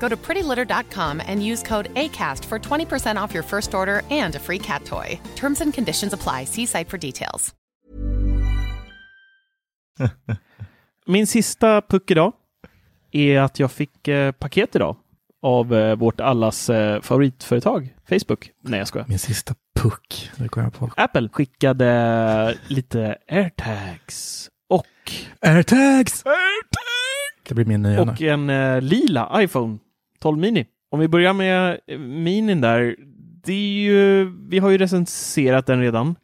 Speaker 6: Go to prettylitter.com and use code ACAST for 20% off your first order and a free cat toy. Terms and conditions apply. See site for details.
Speaker 2: Min sista puck idag är att jag fick eh, paket idag av eh, vårt allas eh, favoritföretag, Facebook. Nej, jag skojar.
Speaker 3: Min sista puck, det kom jag på.
Speaker 2: Apple skickade lite airtags och,
Speaker 3: Airtags! Det blir min nya nu.
Speaker 2: och en eh, lila iPhone 12 mini. Om vi börjar med eh, minin där. Det är ju, vi har ju recenserat den redan.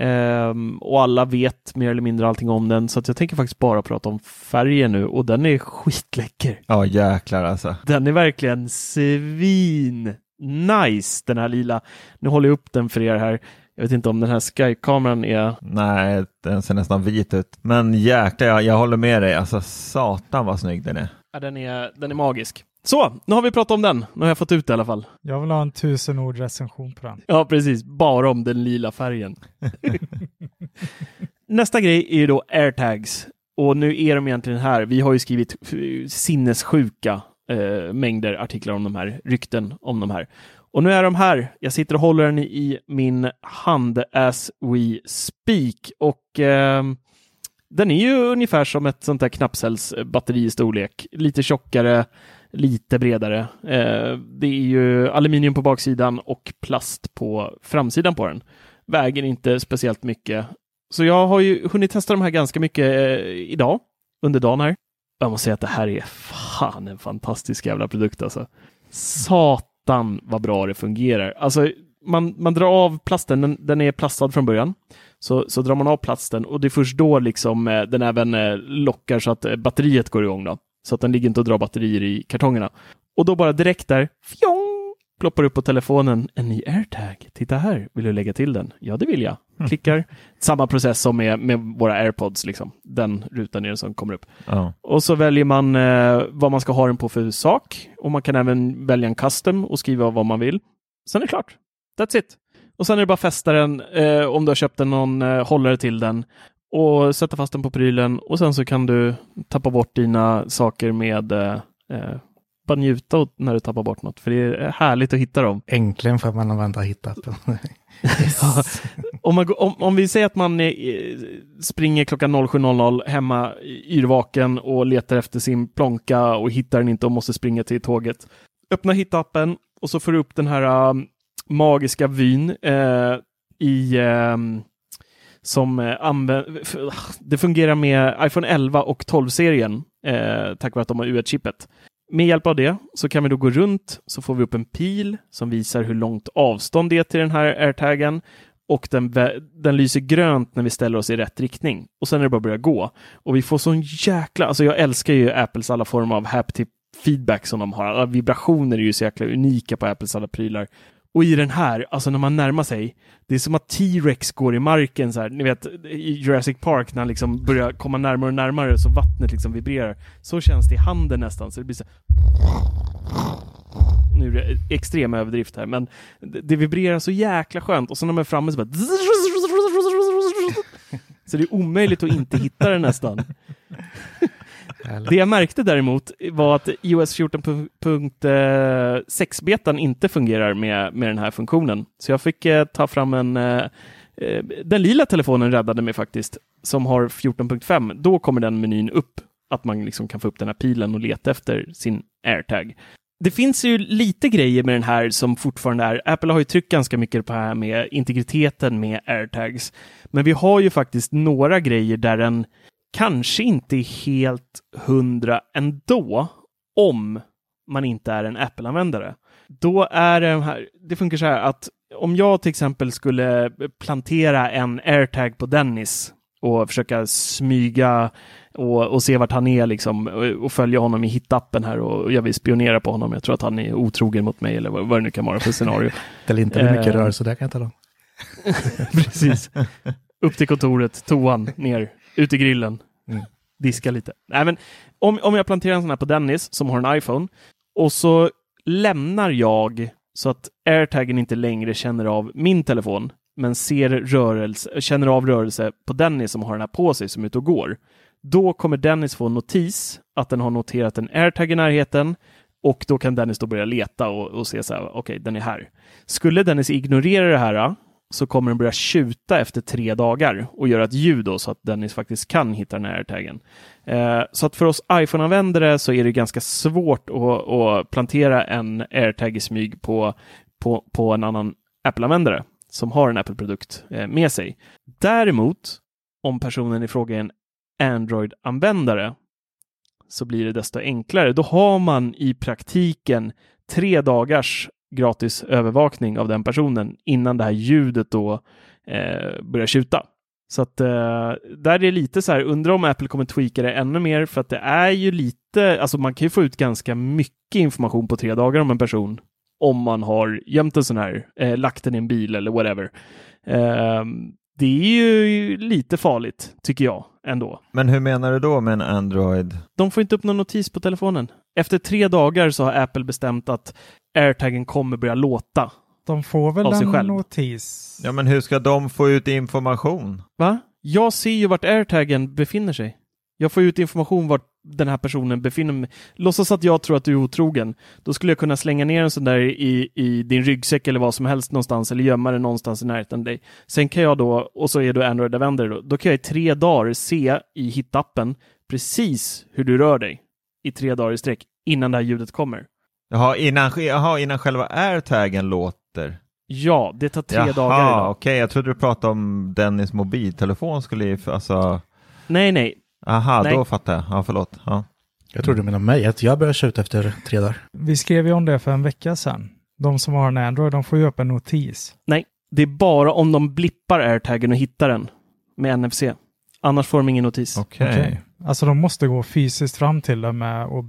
Speaker 2: Ehm, och alla vet mer eller mindre allting om den, så att jag tänker faktiskt bara prata om färgen nu och den är skitläcker.
Speaker 1: Ja, jäklar alltså.
Speaker 2: Den är verkligen svin nice den här lila. Nu håller jag upp den för er här. Jag vet inte om den här Sky-kameran är...
Speaker 1: Nej, den ser nästan vit ut. Men jäklar, jag, jag håller med dig. Alltså satan vad snygg den är.
Speaker 2: Ja, den är, den är magisk. Så, nu har vi pratat om den. Nu har jag fått ut det i alla fall.
Speaker 4: Jag vill ha en tusen ord recension på den.
Speaker 2: Ja, precis. Bara om den lila färgen. Nästa grej är ju då airtags. Och nu är de egentligen här. Vi har ju skrivit eh, sinnessjuka eh, mängder artiklar om de här, rykten om de här. Och nu är de här. Jag sitter och håller den i min hand as we speak. Och eh, den är ju ungefär som ett sånt där knappcellsbatteri i storlek. Lite tjockare, lite bredare. Eh, det är ju aluminium på baksidan och plast på framsidan på den. Väger inte speciellt mycket. Så jag har ju hunnit testa de här ganska mycket eh, idag, under dagen här. Jag måste säga att det här är fan en fantastisk jävla produkt alltså. Satan vad bra det fungerar. Alltså, man, man drar av plasten, den, den är plastad från början. Så, så drar man av plasten och det är först då liksom eh, den även lockar så att batteriet går igång då. Så att den ligger inte och drar batterier i kartongerna. Och då bara direkt där, fjong, ploppar upp på telefonen en ny airtag. Titta här, vill du lägga till den? Ja, det vill jag. Klickar. Samma process som med, med våra airpods, liksom. Den rutan är det som kommer upp.
Speaker 1: Ja.
Speaker 2: Och så väljer man eh, vad man ska ha den på för sak. Och man kan även välja en custom och skriva vad man vill. Sen är det klart. That's it. Och sen är det bara fästa den eh, om du har köpt en någon eh, hållare till den och sätta fast den på prylen och sen så kan du tappa bort dina saker med eh, eh, bara njuta åt när du tappar bort något, för det är härligt att hitta dem.
Speaker 3: Äntligen får man använda hittappen.
Speaker 2: Ja, om, man, om, om vi säger att man eh, springer klockan 07.00 hemma yrvaken och letar efter sin plånka och hittar den inte och måste springa till tåget. Öppna hittappen och så får du upp den här um, magiska vyn eh, i um, som eh, använder, ah, det fungerar med iPhone 11 och 12-serien eh, tack vare att de har U1-chippet. Med hjälp av det så kan vi då gå runt så får vi upp en pil som visar hur långt avstånd det är till den här airtagen och den, den lyser grönt när vi ställer oss i rätt riktning. Och sen är det bara att börja gå. Och vi får sån jäkla, alltså jag älskar ju Apples alla former av haptic feedback som de har. Alla vibrationer är ju så jäkla unika på Apples alla prylar. Och i den här, alltså när man närmar sig, det är som att T-Rex går i marken så här. Ni vet i Jurassic Park när han liksom börjar komma närmare och närmare så vattnet liksom vibrerar. Så känns det i handen nästan. Så det blir så nu är det extrem överdrift här, men det, vibrerar så jäkla skönt och så när man är framme så bara så det är omöjligt att inte hitta det nästan. Det jag märkte däremot var att iOS 14.6-betan eh, inte fungerar med, med den här funktionen. Så jag fick eh, ta fram en... Eh, eh den lila telefonen räddade mig faktiskt, som har 14.5. Då kommer den menyn upp, att man liksom kan få upp den här pilen och leta efter sin AirTag. Det finns ju lite grejer med den här som fortfarande är... Apple har ju tryckt ganska mycket på det här med integriteten med AirTags. Men vi har ju faktiskt några grejer där den kanske inte är helt hundra ändå, om man inte är en Apple-användare. Då är det här, det funkar så här att om jag till exempel skulle plantera en AirTag på Dennis och försöka smyga och, och se vart han är liksom och, och följa honom i hittappen här och jag vill spionera på honom. Jag tror att han är otrogen mot mig eller vad, vad det nu kan vara för scenario.
Speaker 3: Det är inte hur mycket
Speaker 2: Eh.
Speaker 3: rörelse där kan jag tala om.
Speaker 2: Precis. Upp till kontoret, toan, ner, ut i grillen,
Speaker 3: Mm.
Speaker 2: diska lite. Nej, men om, om jag planterar en sån här på Dennis som har en iPhone och så lämnar jag så att airtagen inte längre känner av min telefon men ser rörelse, känner av rörelse på Dennis som har den här på sig som är ute och går. Då kommer Dennis få en notis att den har noterat en airtag i närheten och då kan Dennis då börja leta och, och se så här, okej, okay, den är här. Skulle Dennis ignorera det här så kommer den börja tjuta efter tre dagar och göra ett ljud då så att Dennis faktiskt kan hitta den här airtagen. Eh, så att för oss iPhone-användare så är det ganska svårt att, att plantera en airtag i smyg på, på, på en annan Apple-användare som har en Apple-produkt eh, med sig. Däremot, om personen i fråga är en Android-användare så blir det desto enklare. Då har man i praktiken tre dagars gratis övervakning av den personen innan det här ljudet då eh, börjar tjuta. Så att eh, där är det lite så här, undrar om Apple kommer tweaka det ännu mer för att det är ju lite, alltså man kan ju få ut ganska mycket information på tre dagar om en person om man har gömt en sån här, eh, lagt den i en bil eller whatever. Eh, det är ju lite farligt, tycker jag ändå.
Speaker 1: Men hur menar du då med en Android?
Speaker 2: De får inte upp någon notis på telefonen. Efter tre dagar så har Apple bestämt att airtagen kommer börja låta.
Speaker 4: De får väl en själv. notis?
Speaker 1: Ja, men hur ska de få ut information?
Speaker 2: Va? Jag ser ju vart airtagen befinner sig. Jag får ut information vart den här personen befinner mig. Låtsas att jag tror att du är otrogen. Då skulle jag kunna slänga ner en sån där i, i din ryggsäck eller vad som helst någonstans eller gömma den någonstans i närheten av dig. Sen kan jag då, och så är du Android-användare då, då kan jag i tre dagar se i hitappen precis hur du rör dig i tre dagar i sträck innan det här ljudet kommer.
Speaker 1: Jaha, innan, jaha, innan själva airtagen låter?
Speaker 2: Ja, det tar tre
Speaker 1: jaha,
Speaker 2: dagar idag.
Speaker 1: okej, okay. jag trodde du pratade om Dennis mobiltelefon skulle alltså...
Speaker 2: Nej, nej,
Speaker 1: Aha, Nej. då fattar jag. Ja, förlåt. Ja.
Speaker 3: Jag trodde du menade mig, att jag börjar skjuta efter tre dagar.
Speaker 4: Vi skrev ju om det för en vecka sedan. De som har en Android, de får ju upp en notis.
Speaker 2: Nej, det är bara om de blippar airtagen och hittar den med NFC. Annars får de ingen notis.
Speaker 1: Okej. Okay. Okay.
Speaker 4: Alltså de måste gå fysiskt fram till den med och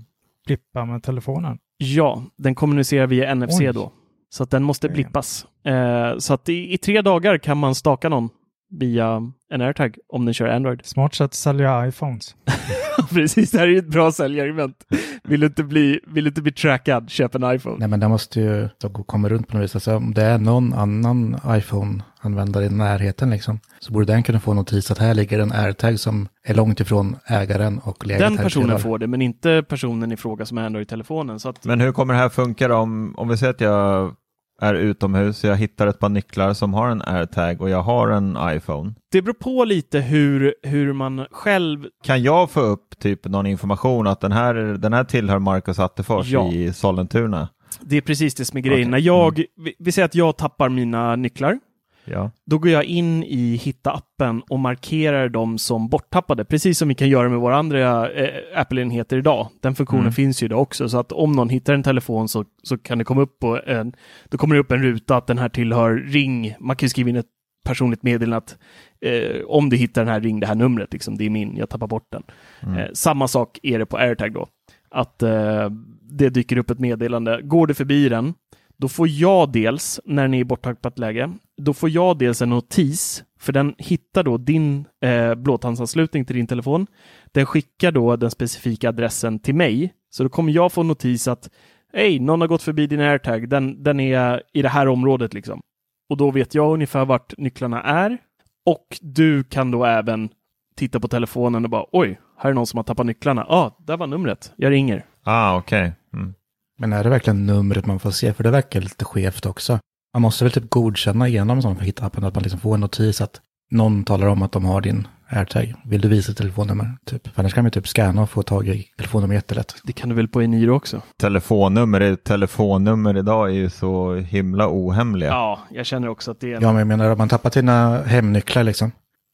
Speaker 4: blippa med telefonen?
Speaker 2: Ja, den kommunicerar via NFC Oj. då. Så att den måste blippas. Eh, så att i, i, tre dagar kan man staka någon via en airtag om den kör Android.
Speaker 4: Smart sätt att sälja iPhones.
Speaker 2: Precis, det här är ju ett bra säljargument. Vill du inte bli, vill du inte bli trackad, köp en iPhone.
Speaker 3: Nej, men det måste ju komma runt på något vis. Alltså, om det är någon annan iPhone-användare i närheten liksom, så borde den kunna få notis att här ligger en AirTag som är långt ifrån ägaren och läget
Speaker 2: Den personen får det, men inte personen i fråga som är Android-telefonen. Att...
Speaker 1: Men hur kommer det här funka då? Om, om vi säger att jag är utomhus, jag hittar ett par nycklar som har en airtag och jag har en iPhone.
Speaker 2: Det beror på lite hur, hur man själv...
Speaker 1: Kan jag få upp typ någon information att den här, den här tillhör Marcus Attefors ja. i Sollentuna?
Speaker 2: Det är precis det som är grejen. Okay. När jag, mm. vi, vi säger att jag tappar mina nycklar
Speaker 1: Ja.
Speaker 2: Då går jag in i Hitta-appen och markerar dem som borttappade, precis som vi kan göra med våra andra eh, Apple-enheter idag. Den funktionen mm. finns ju idag också, så att om någon hittar en telefon så, så kan det komma upp på en, då kommer det upp en ruta att den här tillhör Ring. Man kan skriva in ett personligt meddelande att eh, om du hittar den här, ring det här numret, liksom, det är min, jag tappar bort den. Mm. Eh, samma sak är det på AirTag då, att eh, det dyker upp ett meddelande. Går du förbi den, då får jag dels, när ni är i borttappat läge, då får jag dels en notis, för den hittar då din eh, blåtandsanslutning till din telefon. Den skickar då den specifika adressen till mig, så då kommer jag få notis att hej, någon har gått förbi din airtag, den, den är i det här området liksom. Och då vet jag ungefär vart nycklarna är. Och du kan då även titta på telefonen och bara oj, här är någon som har tappat nycklarna. Ja, ah, där var numret. Jag ringer.
Speaker 1: Ah, okej. Okay. Mm.
Speaker 3: Men är det verkligen numret man får se? För det verkar lite skevt också. Man måste väl typ godkänna igenom en sån för hittappen att man liksom får en notis att någon talar om att de har din AirTag. Vill du visa telefonnummer? Typ. För annars kan man typ scanna och få tag i telefonnummer jättelätt.
Speaker 2: Det kan du väl på Eniro också?
Speaker 1: Telefonnummer, telefonnummer idag är ju så himla ohemliga.
Speaker 2: Ja, jag känner också att det är...
Speaker 3: Ja, men jag menar om man tappar sina hemnycklar liksom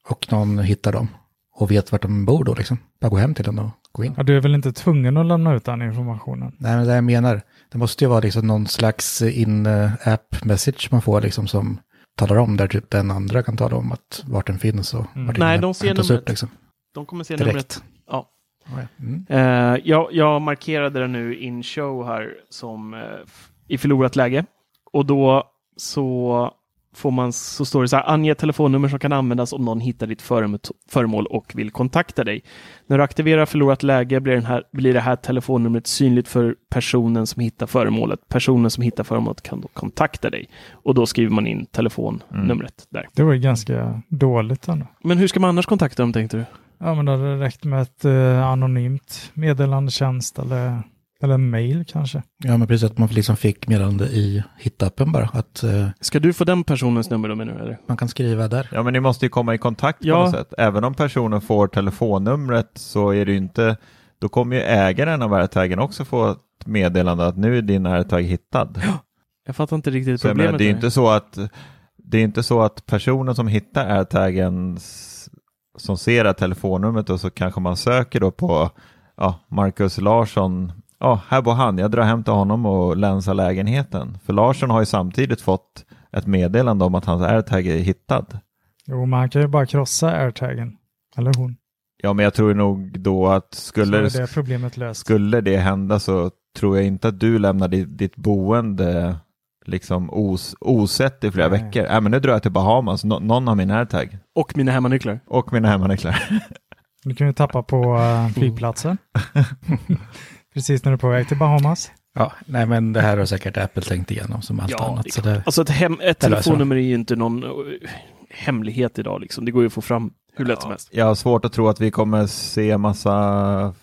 Speaker 3: och någon hittar dem och vet vart de bor då liksom. Bara gå hem till dem och gå in.
Speaker 4: Ja, du är väl inte tvungen att lämna ut den informationen?
Speaker 3: Nej, men det jag menar, det måste ju vara liksom någon slags in-app message man får liksom som talar om där typ den andra kan tala om att vart den finns och mm. vart
Speaker 2: Nej, de ser numret. Upp, liksom. De kommer se Direkt. numret. Ja. Mm. Uh, jag, jag, markerade det nu in show här som uh, i förlorat läge och då så får man, så står det så här, ange ett telefonnummer som kan användas om någon hittar ditt föremål- och vill kontakta dig. När du aktiverar förlorat läge blir, den här, blir det här telefonnumret synligt för personen som hittar föremålet. Personen som hittar föremålet kan då kontakta dig. Och då skriver man in telefonnumret där.
Speaker 4: Det var ju ganska dåligt ändå.
Speaker 2: Men hur ska man annars kontakta dem tänkte du?
Speaker 4: Ja, men det hade räckt med ett eh, anonymt meddelandetjänst eller, eller en mail kanske.
Speaker 3: Ja, men precis att man liksom fick meddelande i hittappen bara. Att eh,
Speaker 2: Ska du få den personens nummer då menar du? Eller?
Speaker 3: man kan skriva där.
Speaker 1: Ja, men ni måste ju komma i kontakt på
Speaker 2: Ja.
Speaker 1: något sätt. Även om personen får telefonnumret så är det ju inte, då kommer ju ägaren av AirTagen också få ett meddelande att nu är din AirTag hittad.
Speaker 2: Jag fattar inte riktigt
Speaker 1: Så jag menar,
Speaker 2: problemet.
Speaker 1: det är ju inte så att det är inte så att personen som hittar AirTagen som ser det här telefonnumret och så kanske man söker då på ja, Marcus Larsson. Ja, här bor han. Jag drar hem till honom och länsar lägenheten. För Larsson har ju samtidigt fått ett meddelande om att hans AirTag är hittad.
Speaker 4: Jo, man kan ju bara krossa airtagen. Eller hon.
Speaker 1: Ja, men jag tror nog då att skulle,
Speaker 4: det problemet löst.
Speaker 1: skulle det hända så tror jag inte att du lämnar ditt, ditt boende liksom os, osett i flera
Speaker 4: Nej.
Speaker 1: veckor. Äh, men nu drar jag till Bahamas, Nå- någon har min AirTag
Speaker 2: Och mina hemmanycklar.
Speaker 1: och mina hemmanycklar.
Speaker 4: Du kan ju tappa på eh, flygplatsen. Precis när du är på väg till Bahamas.
Speaker 3: Ja, nej men det här har säkert Apple tänkt igenom som allt
Speaker 2: Ja,
Speaker 3: annat. Så det,
Speaker 2: Alltså ett, hem, ett telefonnummer är ju inte någon eh, hemlighet idag liksom. Det går ju att få fram hur lätt som helst.
Speaker 1: Jag har svårt att tro att vi kommer se massa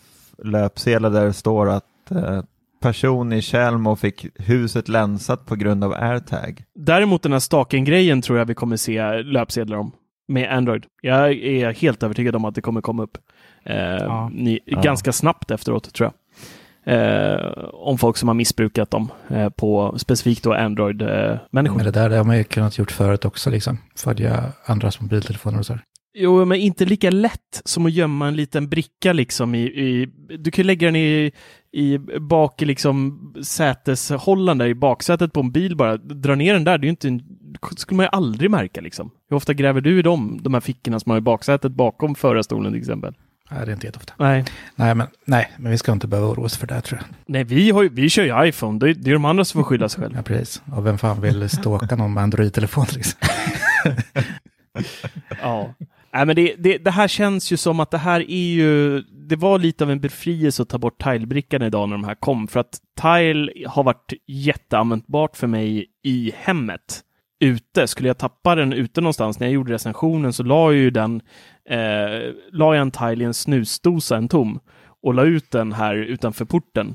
Speaker 1: löpsedlar där det står att eh, person i Tjällmo fick huset länsat på grund av AirTag.
Speaker 2: Däremot den här staken-grejen tror jag vi kommer se löpsedlar om med Android. Jag är helt övertygad om att det kommer komma upp eh,
Speaker 4: Ja.
Speaker 2: ni,
Speaker 1: Ja.
Speaker 2: ganska snabbt efteråt tror jag. Eh, om folk som har missbrukat dem eh, på specifikt då Android-människor.
Speaker 3: men det där det har man ju kunnat gjort förut också, liksom. Följa andras mobiltelefoner och så.
Speaker 2: Jo, men inte lika lätt som att gömma en liten bricka liksom i... i du kan ju lägga den i, i bak i liksom säteshållaren där i baksätet på en bil bara. Dra ner den där, det är ju inte en, skulle man ju aldrig märka liksom. Hur ofta gräver du i dem, de här fickorna som har i baksätet bakom förarstolen till exempel?
Speaker 3: Nej, det är inte jätteofta.
Speaker 2: Nej,
Speaker 3: Nej, men, nej, men vi ska inte behöva oroa oss för det, tror jag.
Speaker 2: Nej vi, har ju, vi kör ju iPhone, det är, det är de andra som får skylla sig själva.
Speaker 3: Ja, precis. Och vem fan vill ståka någon med Android-telefon, liksom?
Speaker 2: Ja. Nej, men det, det, det här känns ju som att det här är ju, det var lite av en befrielse att ta bort Tile-brickan idag när de här kom, för att Tile har varit jätteanvändbart för mig i hemmet. Ute, skulle jag tappa den ute någonstans, när jag gjorde recensionen så la jag ju den, eh, la jag en Tile i en snusdosa, en tom, och la ut den här utanför porten.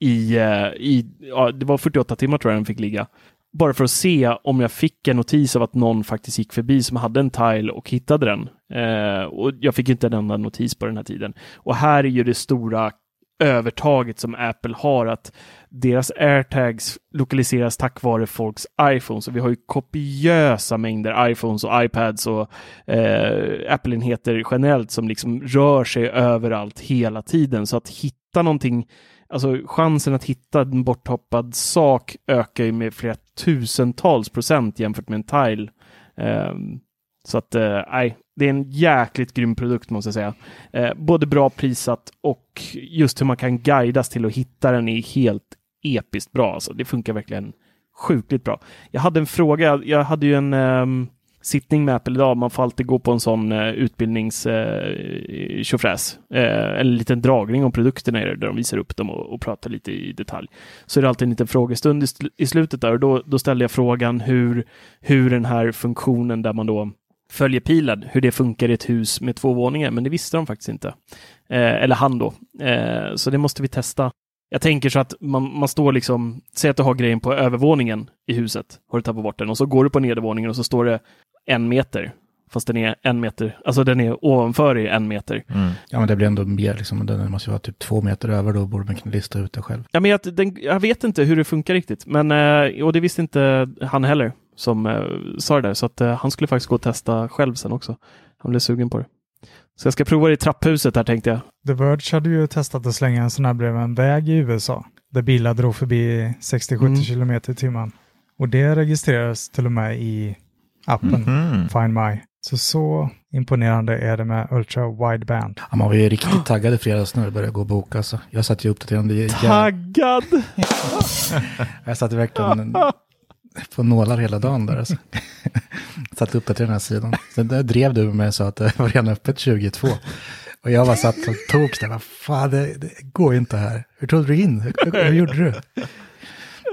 Speaker 2: I, eh, i ja, det var 48 timmar tror jag den fick ligga bara för att se om jag fick en notis av att någon faktiskt gick förbi som hade en tile och hittade den. Eh, och jag fick inte en enda notis på den här tiden. Och här är ju det stora övertaget som Apple har att deras airtags lokaliseras tack vare folks iPhones. Och vi har ju kopiösa mängder iPhones och iPads och eh, Apple-enheter generellt som liksom rör sig överallt hela tiden. Så att hitta någonting Alltså chansen att hitta en borttappad sak ökar ju med flera tusentals procent jämfört med en tile. Eh, så att, eh, nej, det är en jäkligt grym produkt måste jag säga. Eh, både bra prissatt och just hur man kan guidas till att hitta den är helt episkt bra. Alltså, det funkar verkligen sjukligt bra. Jag hade en fråga, jag hade ju en um, sittning med Apple idag. Man får alltid gå på en sån uh, utbildnings uh, tjofräs. Uh, en liten dragning om produkterna är det, där de visar upp dem och, och pratar lite i detalj. Så är det alltid en liten frågestund i, sl- i slutet där och då, då ställde jag frågan hur, hur den här funktionen där man då följer pilen, hur det funkar i ett hus med två våningar, men det visste de faktiskt inte. Eh, eller han då. Eh, så det måste vi testa. Jag tänker så att man, man står liksom, säg att du har grejen på övervåningen i huset, har du tappat bort den, och så går du på nedervåningen och så står det en meter, fast den är en meter, alltså den är ovanför i en meter.
Speaker 3: Ja, men det blir ändå mer, liksom. Den måste ju vara typ två meter över, då borde man kunna lista ut det själv.
Speaker 2: Ja, men jag, den, jag vet inte hur det funkar riktigt, men eh, och det visste inte han heller som eh, sa det där, så att eh, han skulle faktiskt gå och testa själv sen också. Han blev sugen på det. Så jag ska prova det i trapphuset här tänkte jag.
Speaker 4: The Verge hade ju testat att slänga en sån här bredvid en väg i USA. Där bilar drog förbi 60-70
Speaker 2: Mm.
Speaker 4: kilometer i timmen. Och det registreras till och med i appen
Speaker 1: Mhm.
Speaker 4: Find My. Så så imponerande är det med Ultra Wideband.
Speaker 3: Ja, man var ju riktigt taggad i fredags när det började gå att boka. Så jag satt ju uppdaterande.
Speaker 2: Taggad!
Speaker 3: Jag satt verkligen på nålar hela dagen där. Alltså. satt uppe till den här sidan. Sen där drev du med mig och sa att det var redan öppet 22. Och jag bara satt och tog det. Vad fan, det, det går ju inte här. Hur tog du in? Hur, hur gjorde du?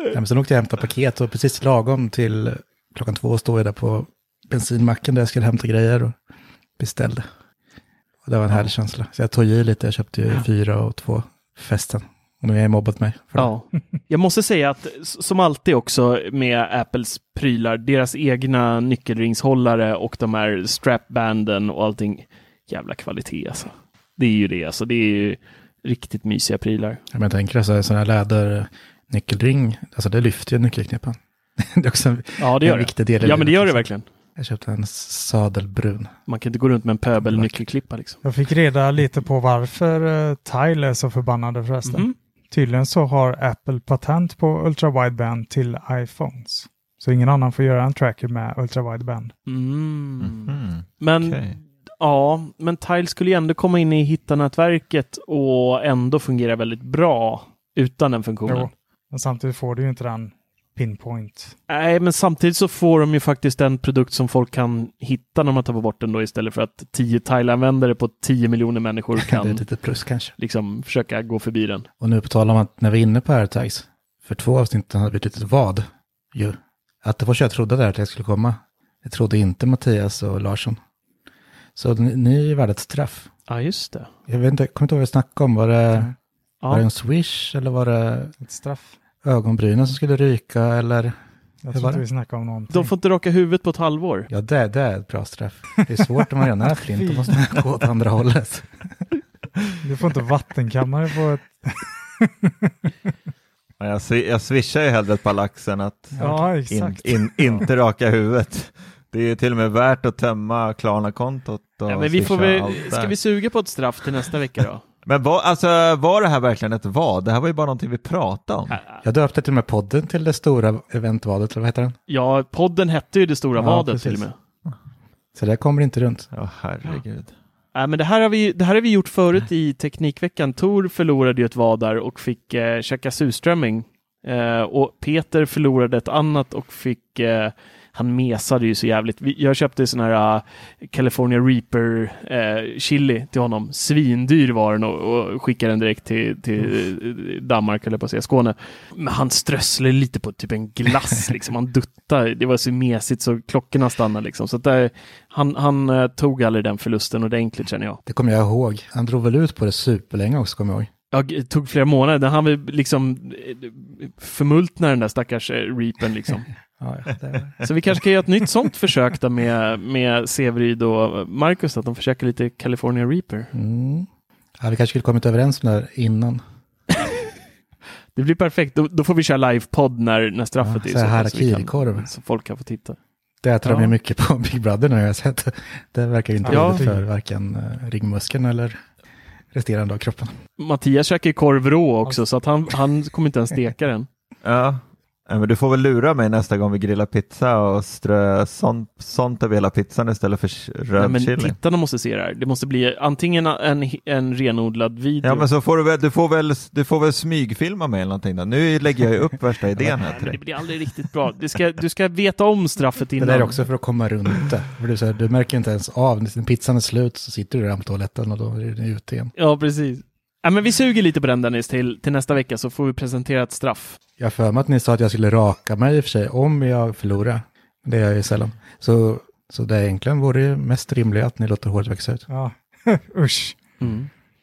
Speaker 3: Ja, men sen åkte jag och hämtade paket och precis lagom till klockan två stod jag där på bensinmacken där jag skulle hämta grejer och beställde. Och det var en härlig känsla. Så jag tog i lite, jag köpte ju fyra och två festen. Och nu har jag mobbat mig.
Speaker 2: Ja. Jag måste säga att som alltid också med Apples prylar, deras egna nyckelringshållare och de här strapbanden och allting, jävla kvalitet alltså. Det är ju det alltså, det är ju riktigt mysiga prylar.
Speaker 3: Ja, men jag tänker alltså, en sån här läder nyckelring, alltså det lyfter ju nyckelknippan. det är också en,
Speaker 2: Ja, det
Speaker 3: en
Speaker 2: gör det.
Speaker 3: viktig del
Speaker 2: Ja, men det gör det
Speaker 3: liksom.
Speaker 2: verkligen.
Speaker 3: Jag köpte en sadelbrun.
Speaker 2: Man kan inte gå runt med en pöbel nyckelklippa liksom.
Speaker 4: Jag fick reda lite på varför uh, Tile är så förbannade förresten.
Speaker 2: Mhm.
Speaker 4: Tydligen så har Apple patent på Ultra Wideband till iPhones. Så ingen annan får göra en tracker med Ultra Wideband.
Speaker 2: Mm.
Speaker 1: Mhm.
Speaker 2: Men
Speaker 1: Okej.
Speaker 2: ja, men Tile skulle ju ändå komma in i hittanätverket och ändå fungera väldigt bra utan den funktionen.
Speaker 4: Jo. Men samtidigt får du ju inte den pinpoint.
Speaker 2: Nej, men samtidigt så får de ju faktiskt en produkt som folk kan hitta när man tar bort den då istället för att 10 Tile-användare på 10 miljoner människor
Speaker 3: det är
Speaker 2: kan
Speaker 3: litet plus kanske.
Speaker 2: liksom försöka gå förbi den.
Speaker 3: Och nu på tal om att när vi är inne på AirTags, för två avsnitt hade vi ett litet vad ju. Att det var så jag trodde att AirTags skulle komma. Det trodde inte Mattias och Larsson. Så ni, är värda ett straff.
Speaker 2: Ja, just det.
Speaker 3: Jag vet inte, jag kommer inte ihåg vad vi snackade om. Var det, var det
Speaker 2: Ja.
Speaker 3: en swish eller var det
Speaker 4: Ett straff.
Speaker 3: Ögonbrynen som skulle ryka eller?
Speaker 4: Jag tror inte vi snackar om någonting.
Speaker 2: De får inte raka huvudet på ett halvår.
Speaker 3: Ja, det, det är ett bra straff. Det är svårt om man redan är flint, då måste man gå åt andra hållet.
Speaker 4: Du får inte vattenkammare på ett...
Speaker 1: Ja, Jag, swi- jag swishar ju hellre ett par lax än att
Speaker 4: Ja,
Speaker 1: in,
Speaker 4: exakt.
Speaker 1: in, inte raka huvudet. Det är till och med värt att tömma Klarna-kontot och
Speaker 2: Ja, men vi får
Speaker 1: swisha
Speaker 2: väl,
Speaker 1: allt
Speaker 2: ska vi suga på ett straff till nästa vecka då?
Speaker 1: Men var, alltså, var det här verkligen ett vad? Det här var ju bara någonting vi pratade om.
Speaker 3: Jag döpte till och med podden till det stora eventvadet, eller vad heter den?
Speaker 2: Ja, podden hette ju Det stora
Speaker 3: Ja,
Speaker 2: vadet
Speaker 3: precis.
Speaker 2: till och med.
Speaker 3: Så det kommer inte runt.
Speaker 1: Ja, herregud.
Speaker 2: Nej, men det här har vi, det här har vi gjort förut i Teknikveckan. Tor förlorade ju ett vad där och fick eh, käka surströmming. Eh, och Peter förlorade ett annat och fick eh, han mesade ju så jävligt. Jag köpte sån här uh, California Reaper eh, chili till honom. Svindyr var den och, och skickade den direkt till, till eh, Danmark, eller på att säga Skåne. Men han strösslade lite på typ en glass, liksom. Han duttade. Det var så mesigt så klockorna stannade liksom. Så där, han, han eh, tog aldrig den förlusten ordentligt känner jag.
Speaker 3: Det kommer jag ihåg. Han drog väl ut på det superlänge också, kommer jag ihåg.
Speaker 2: Ja, det tog flera månader. Han vill liksom eh, förmultna den där stackars eh, reapen liksom.
Speaker 3: Ja.
Speaker 2: Så vi kanske kan göra ett nytt sånt försök då med, med Severyd och Marcus, att de försöker lite California Reaper.
Speaker 3: mm. ja, vi kanske skulle kommit överens om det här innan.
Speaker 2: Det blir perfekt. Då, då får vi köra livepodd när, när straffet
Speaker 3: Ja,
Speaker 2: är
Speaker 3: så här
Speaker 2: fall, så vi kan-. Så folk kan få titta.
Speaker 3: Det äter de ju mycket på Big Brother har jag sett. Det verkar ju inte
Speaker 2: Ja.
Speaker 3: för varken eh, ringmuskeln eller resterande av kroppen.
Speaker 2: Mattias käkar ju korv rå också, så att han, han kommer inte ens steka den.
Speaker 1: Ja. Ja, men du får väl lura mig nästa gång vi grillar pizza och strö sånt, sånt över hela pizzan istället för
Speaker 2: Nej,
Speaker 1: röd
Speaker 2: men
Speaker 1: chili.
Speaker 2: tittarna måste se det här. Det måste bli antingen en, en renodlad video.
Speaker 1: Ja men så får du väl, du får väl, du får väl smygfilma mig eller någonting då. Nu lägger jag ju upp värsta idén här
Speaker 2: Nej,
Speaker 1: till
Speaker 2: men det
Speaker 1: dig.
Speaker 2: blir aldrig riktigt bra. Du ska, du ska veta om straffet
Speaker 3: Det
Speaker 2: innan.
Speaker 3: där är också för att komma runt det. För du, så här, du märker inte ens av, när pizzan är slut så sitter du där på toaletten och då är den ute igen.
Speaker 2: Ja, precis. Ja, men vi suger lite på den Dennis till, till nästa vecka så får vi presentera ett straff.
Speaker 3: Jag har för mig att ni sa att jag skulle raka mig i och för sig om jag förlorar. Det gör jag ju sällan. Så, så det egentligen vore ju mest rimligt att ni låter håret växa ut.
Speaker 4: Ja, usch.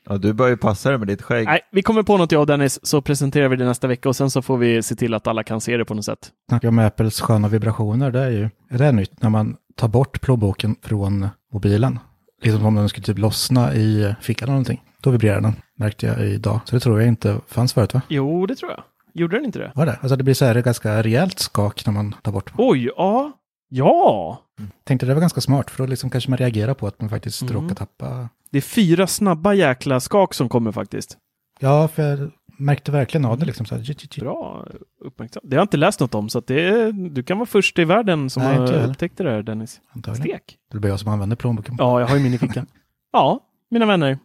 Speaker 1: Ja, du bör ju passa dig med ditt skägg.
Speaker 2: Nej, vi kommer på något jag och Dennis så presenterar vi det nästa vecka och sen så får vi se till att alla kan se det på något sätt.
Speaker 3: Snackar om Apples sköna vibrationer, det är ju är det nytt när man tar bort plånboken från mobilen. Liksom om den skulle typ lossna i fickan eller någonting. Då vibrerar den, märkte jag idag. Så det tror jag inte fanns förut va?
Speaker 2: Jo, det tror jag. Gjorde den inte det?
Speaker 3: Var det? Alltså det blir så här ganska rejält skak när man tar bort.
Speaker 2: Oj, ja. Ja!
Speaker 3: Tänkte det var ganska smart för då liksom kanske man reagerar på att man faktiskt
Speaker 2: Mm.
Speaker 3: råkar tappa.
Speaker 2: Det är fyra snabba jäkla skak som kommer faktiskt.
Speaker 3: Ja, för jag märkte verkligen av det liksom. Så här, tji, tji, tji.
Speaker 2: Bra uppmärksam. Det har jag inte läst något om, så att det är, du kan vara först i världen som
Speaker 3: Nej,
Speaker 2: har upptäckt det där, Dennis.
Speaker 3: Antagligen.
Speaker 2: Stek.
Speaker 3: Det blir jag som använder plånboken.
Speaker 2: Ja, jag har ju min i fickan. ja, mina vänner.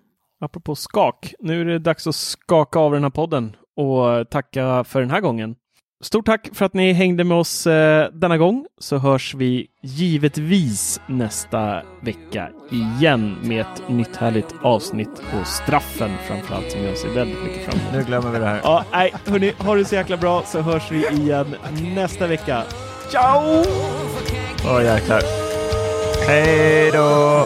Speaker 2: Apropå skak. Nu är det dags att skaka av den här podden och tacka för den här gången. Stort tack för att ni hängde med oss eh, denna gång så hörs vi givetvis nästa vecka igen med ett nytt härligt avsnitt på straffen framförallt som jag ser väldigt mycket fram emot.
Speaker 1: Nu glömmer vi det här.
Speaker 2: Ja, nej, hörni, ha det så jäkla bra så hörs vi igen nästa vecka. Ciao!
Speaker 1: Åh jäklar. Hej då!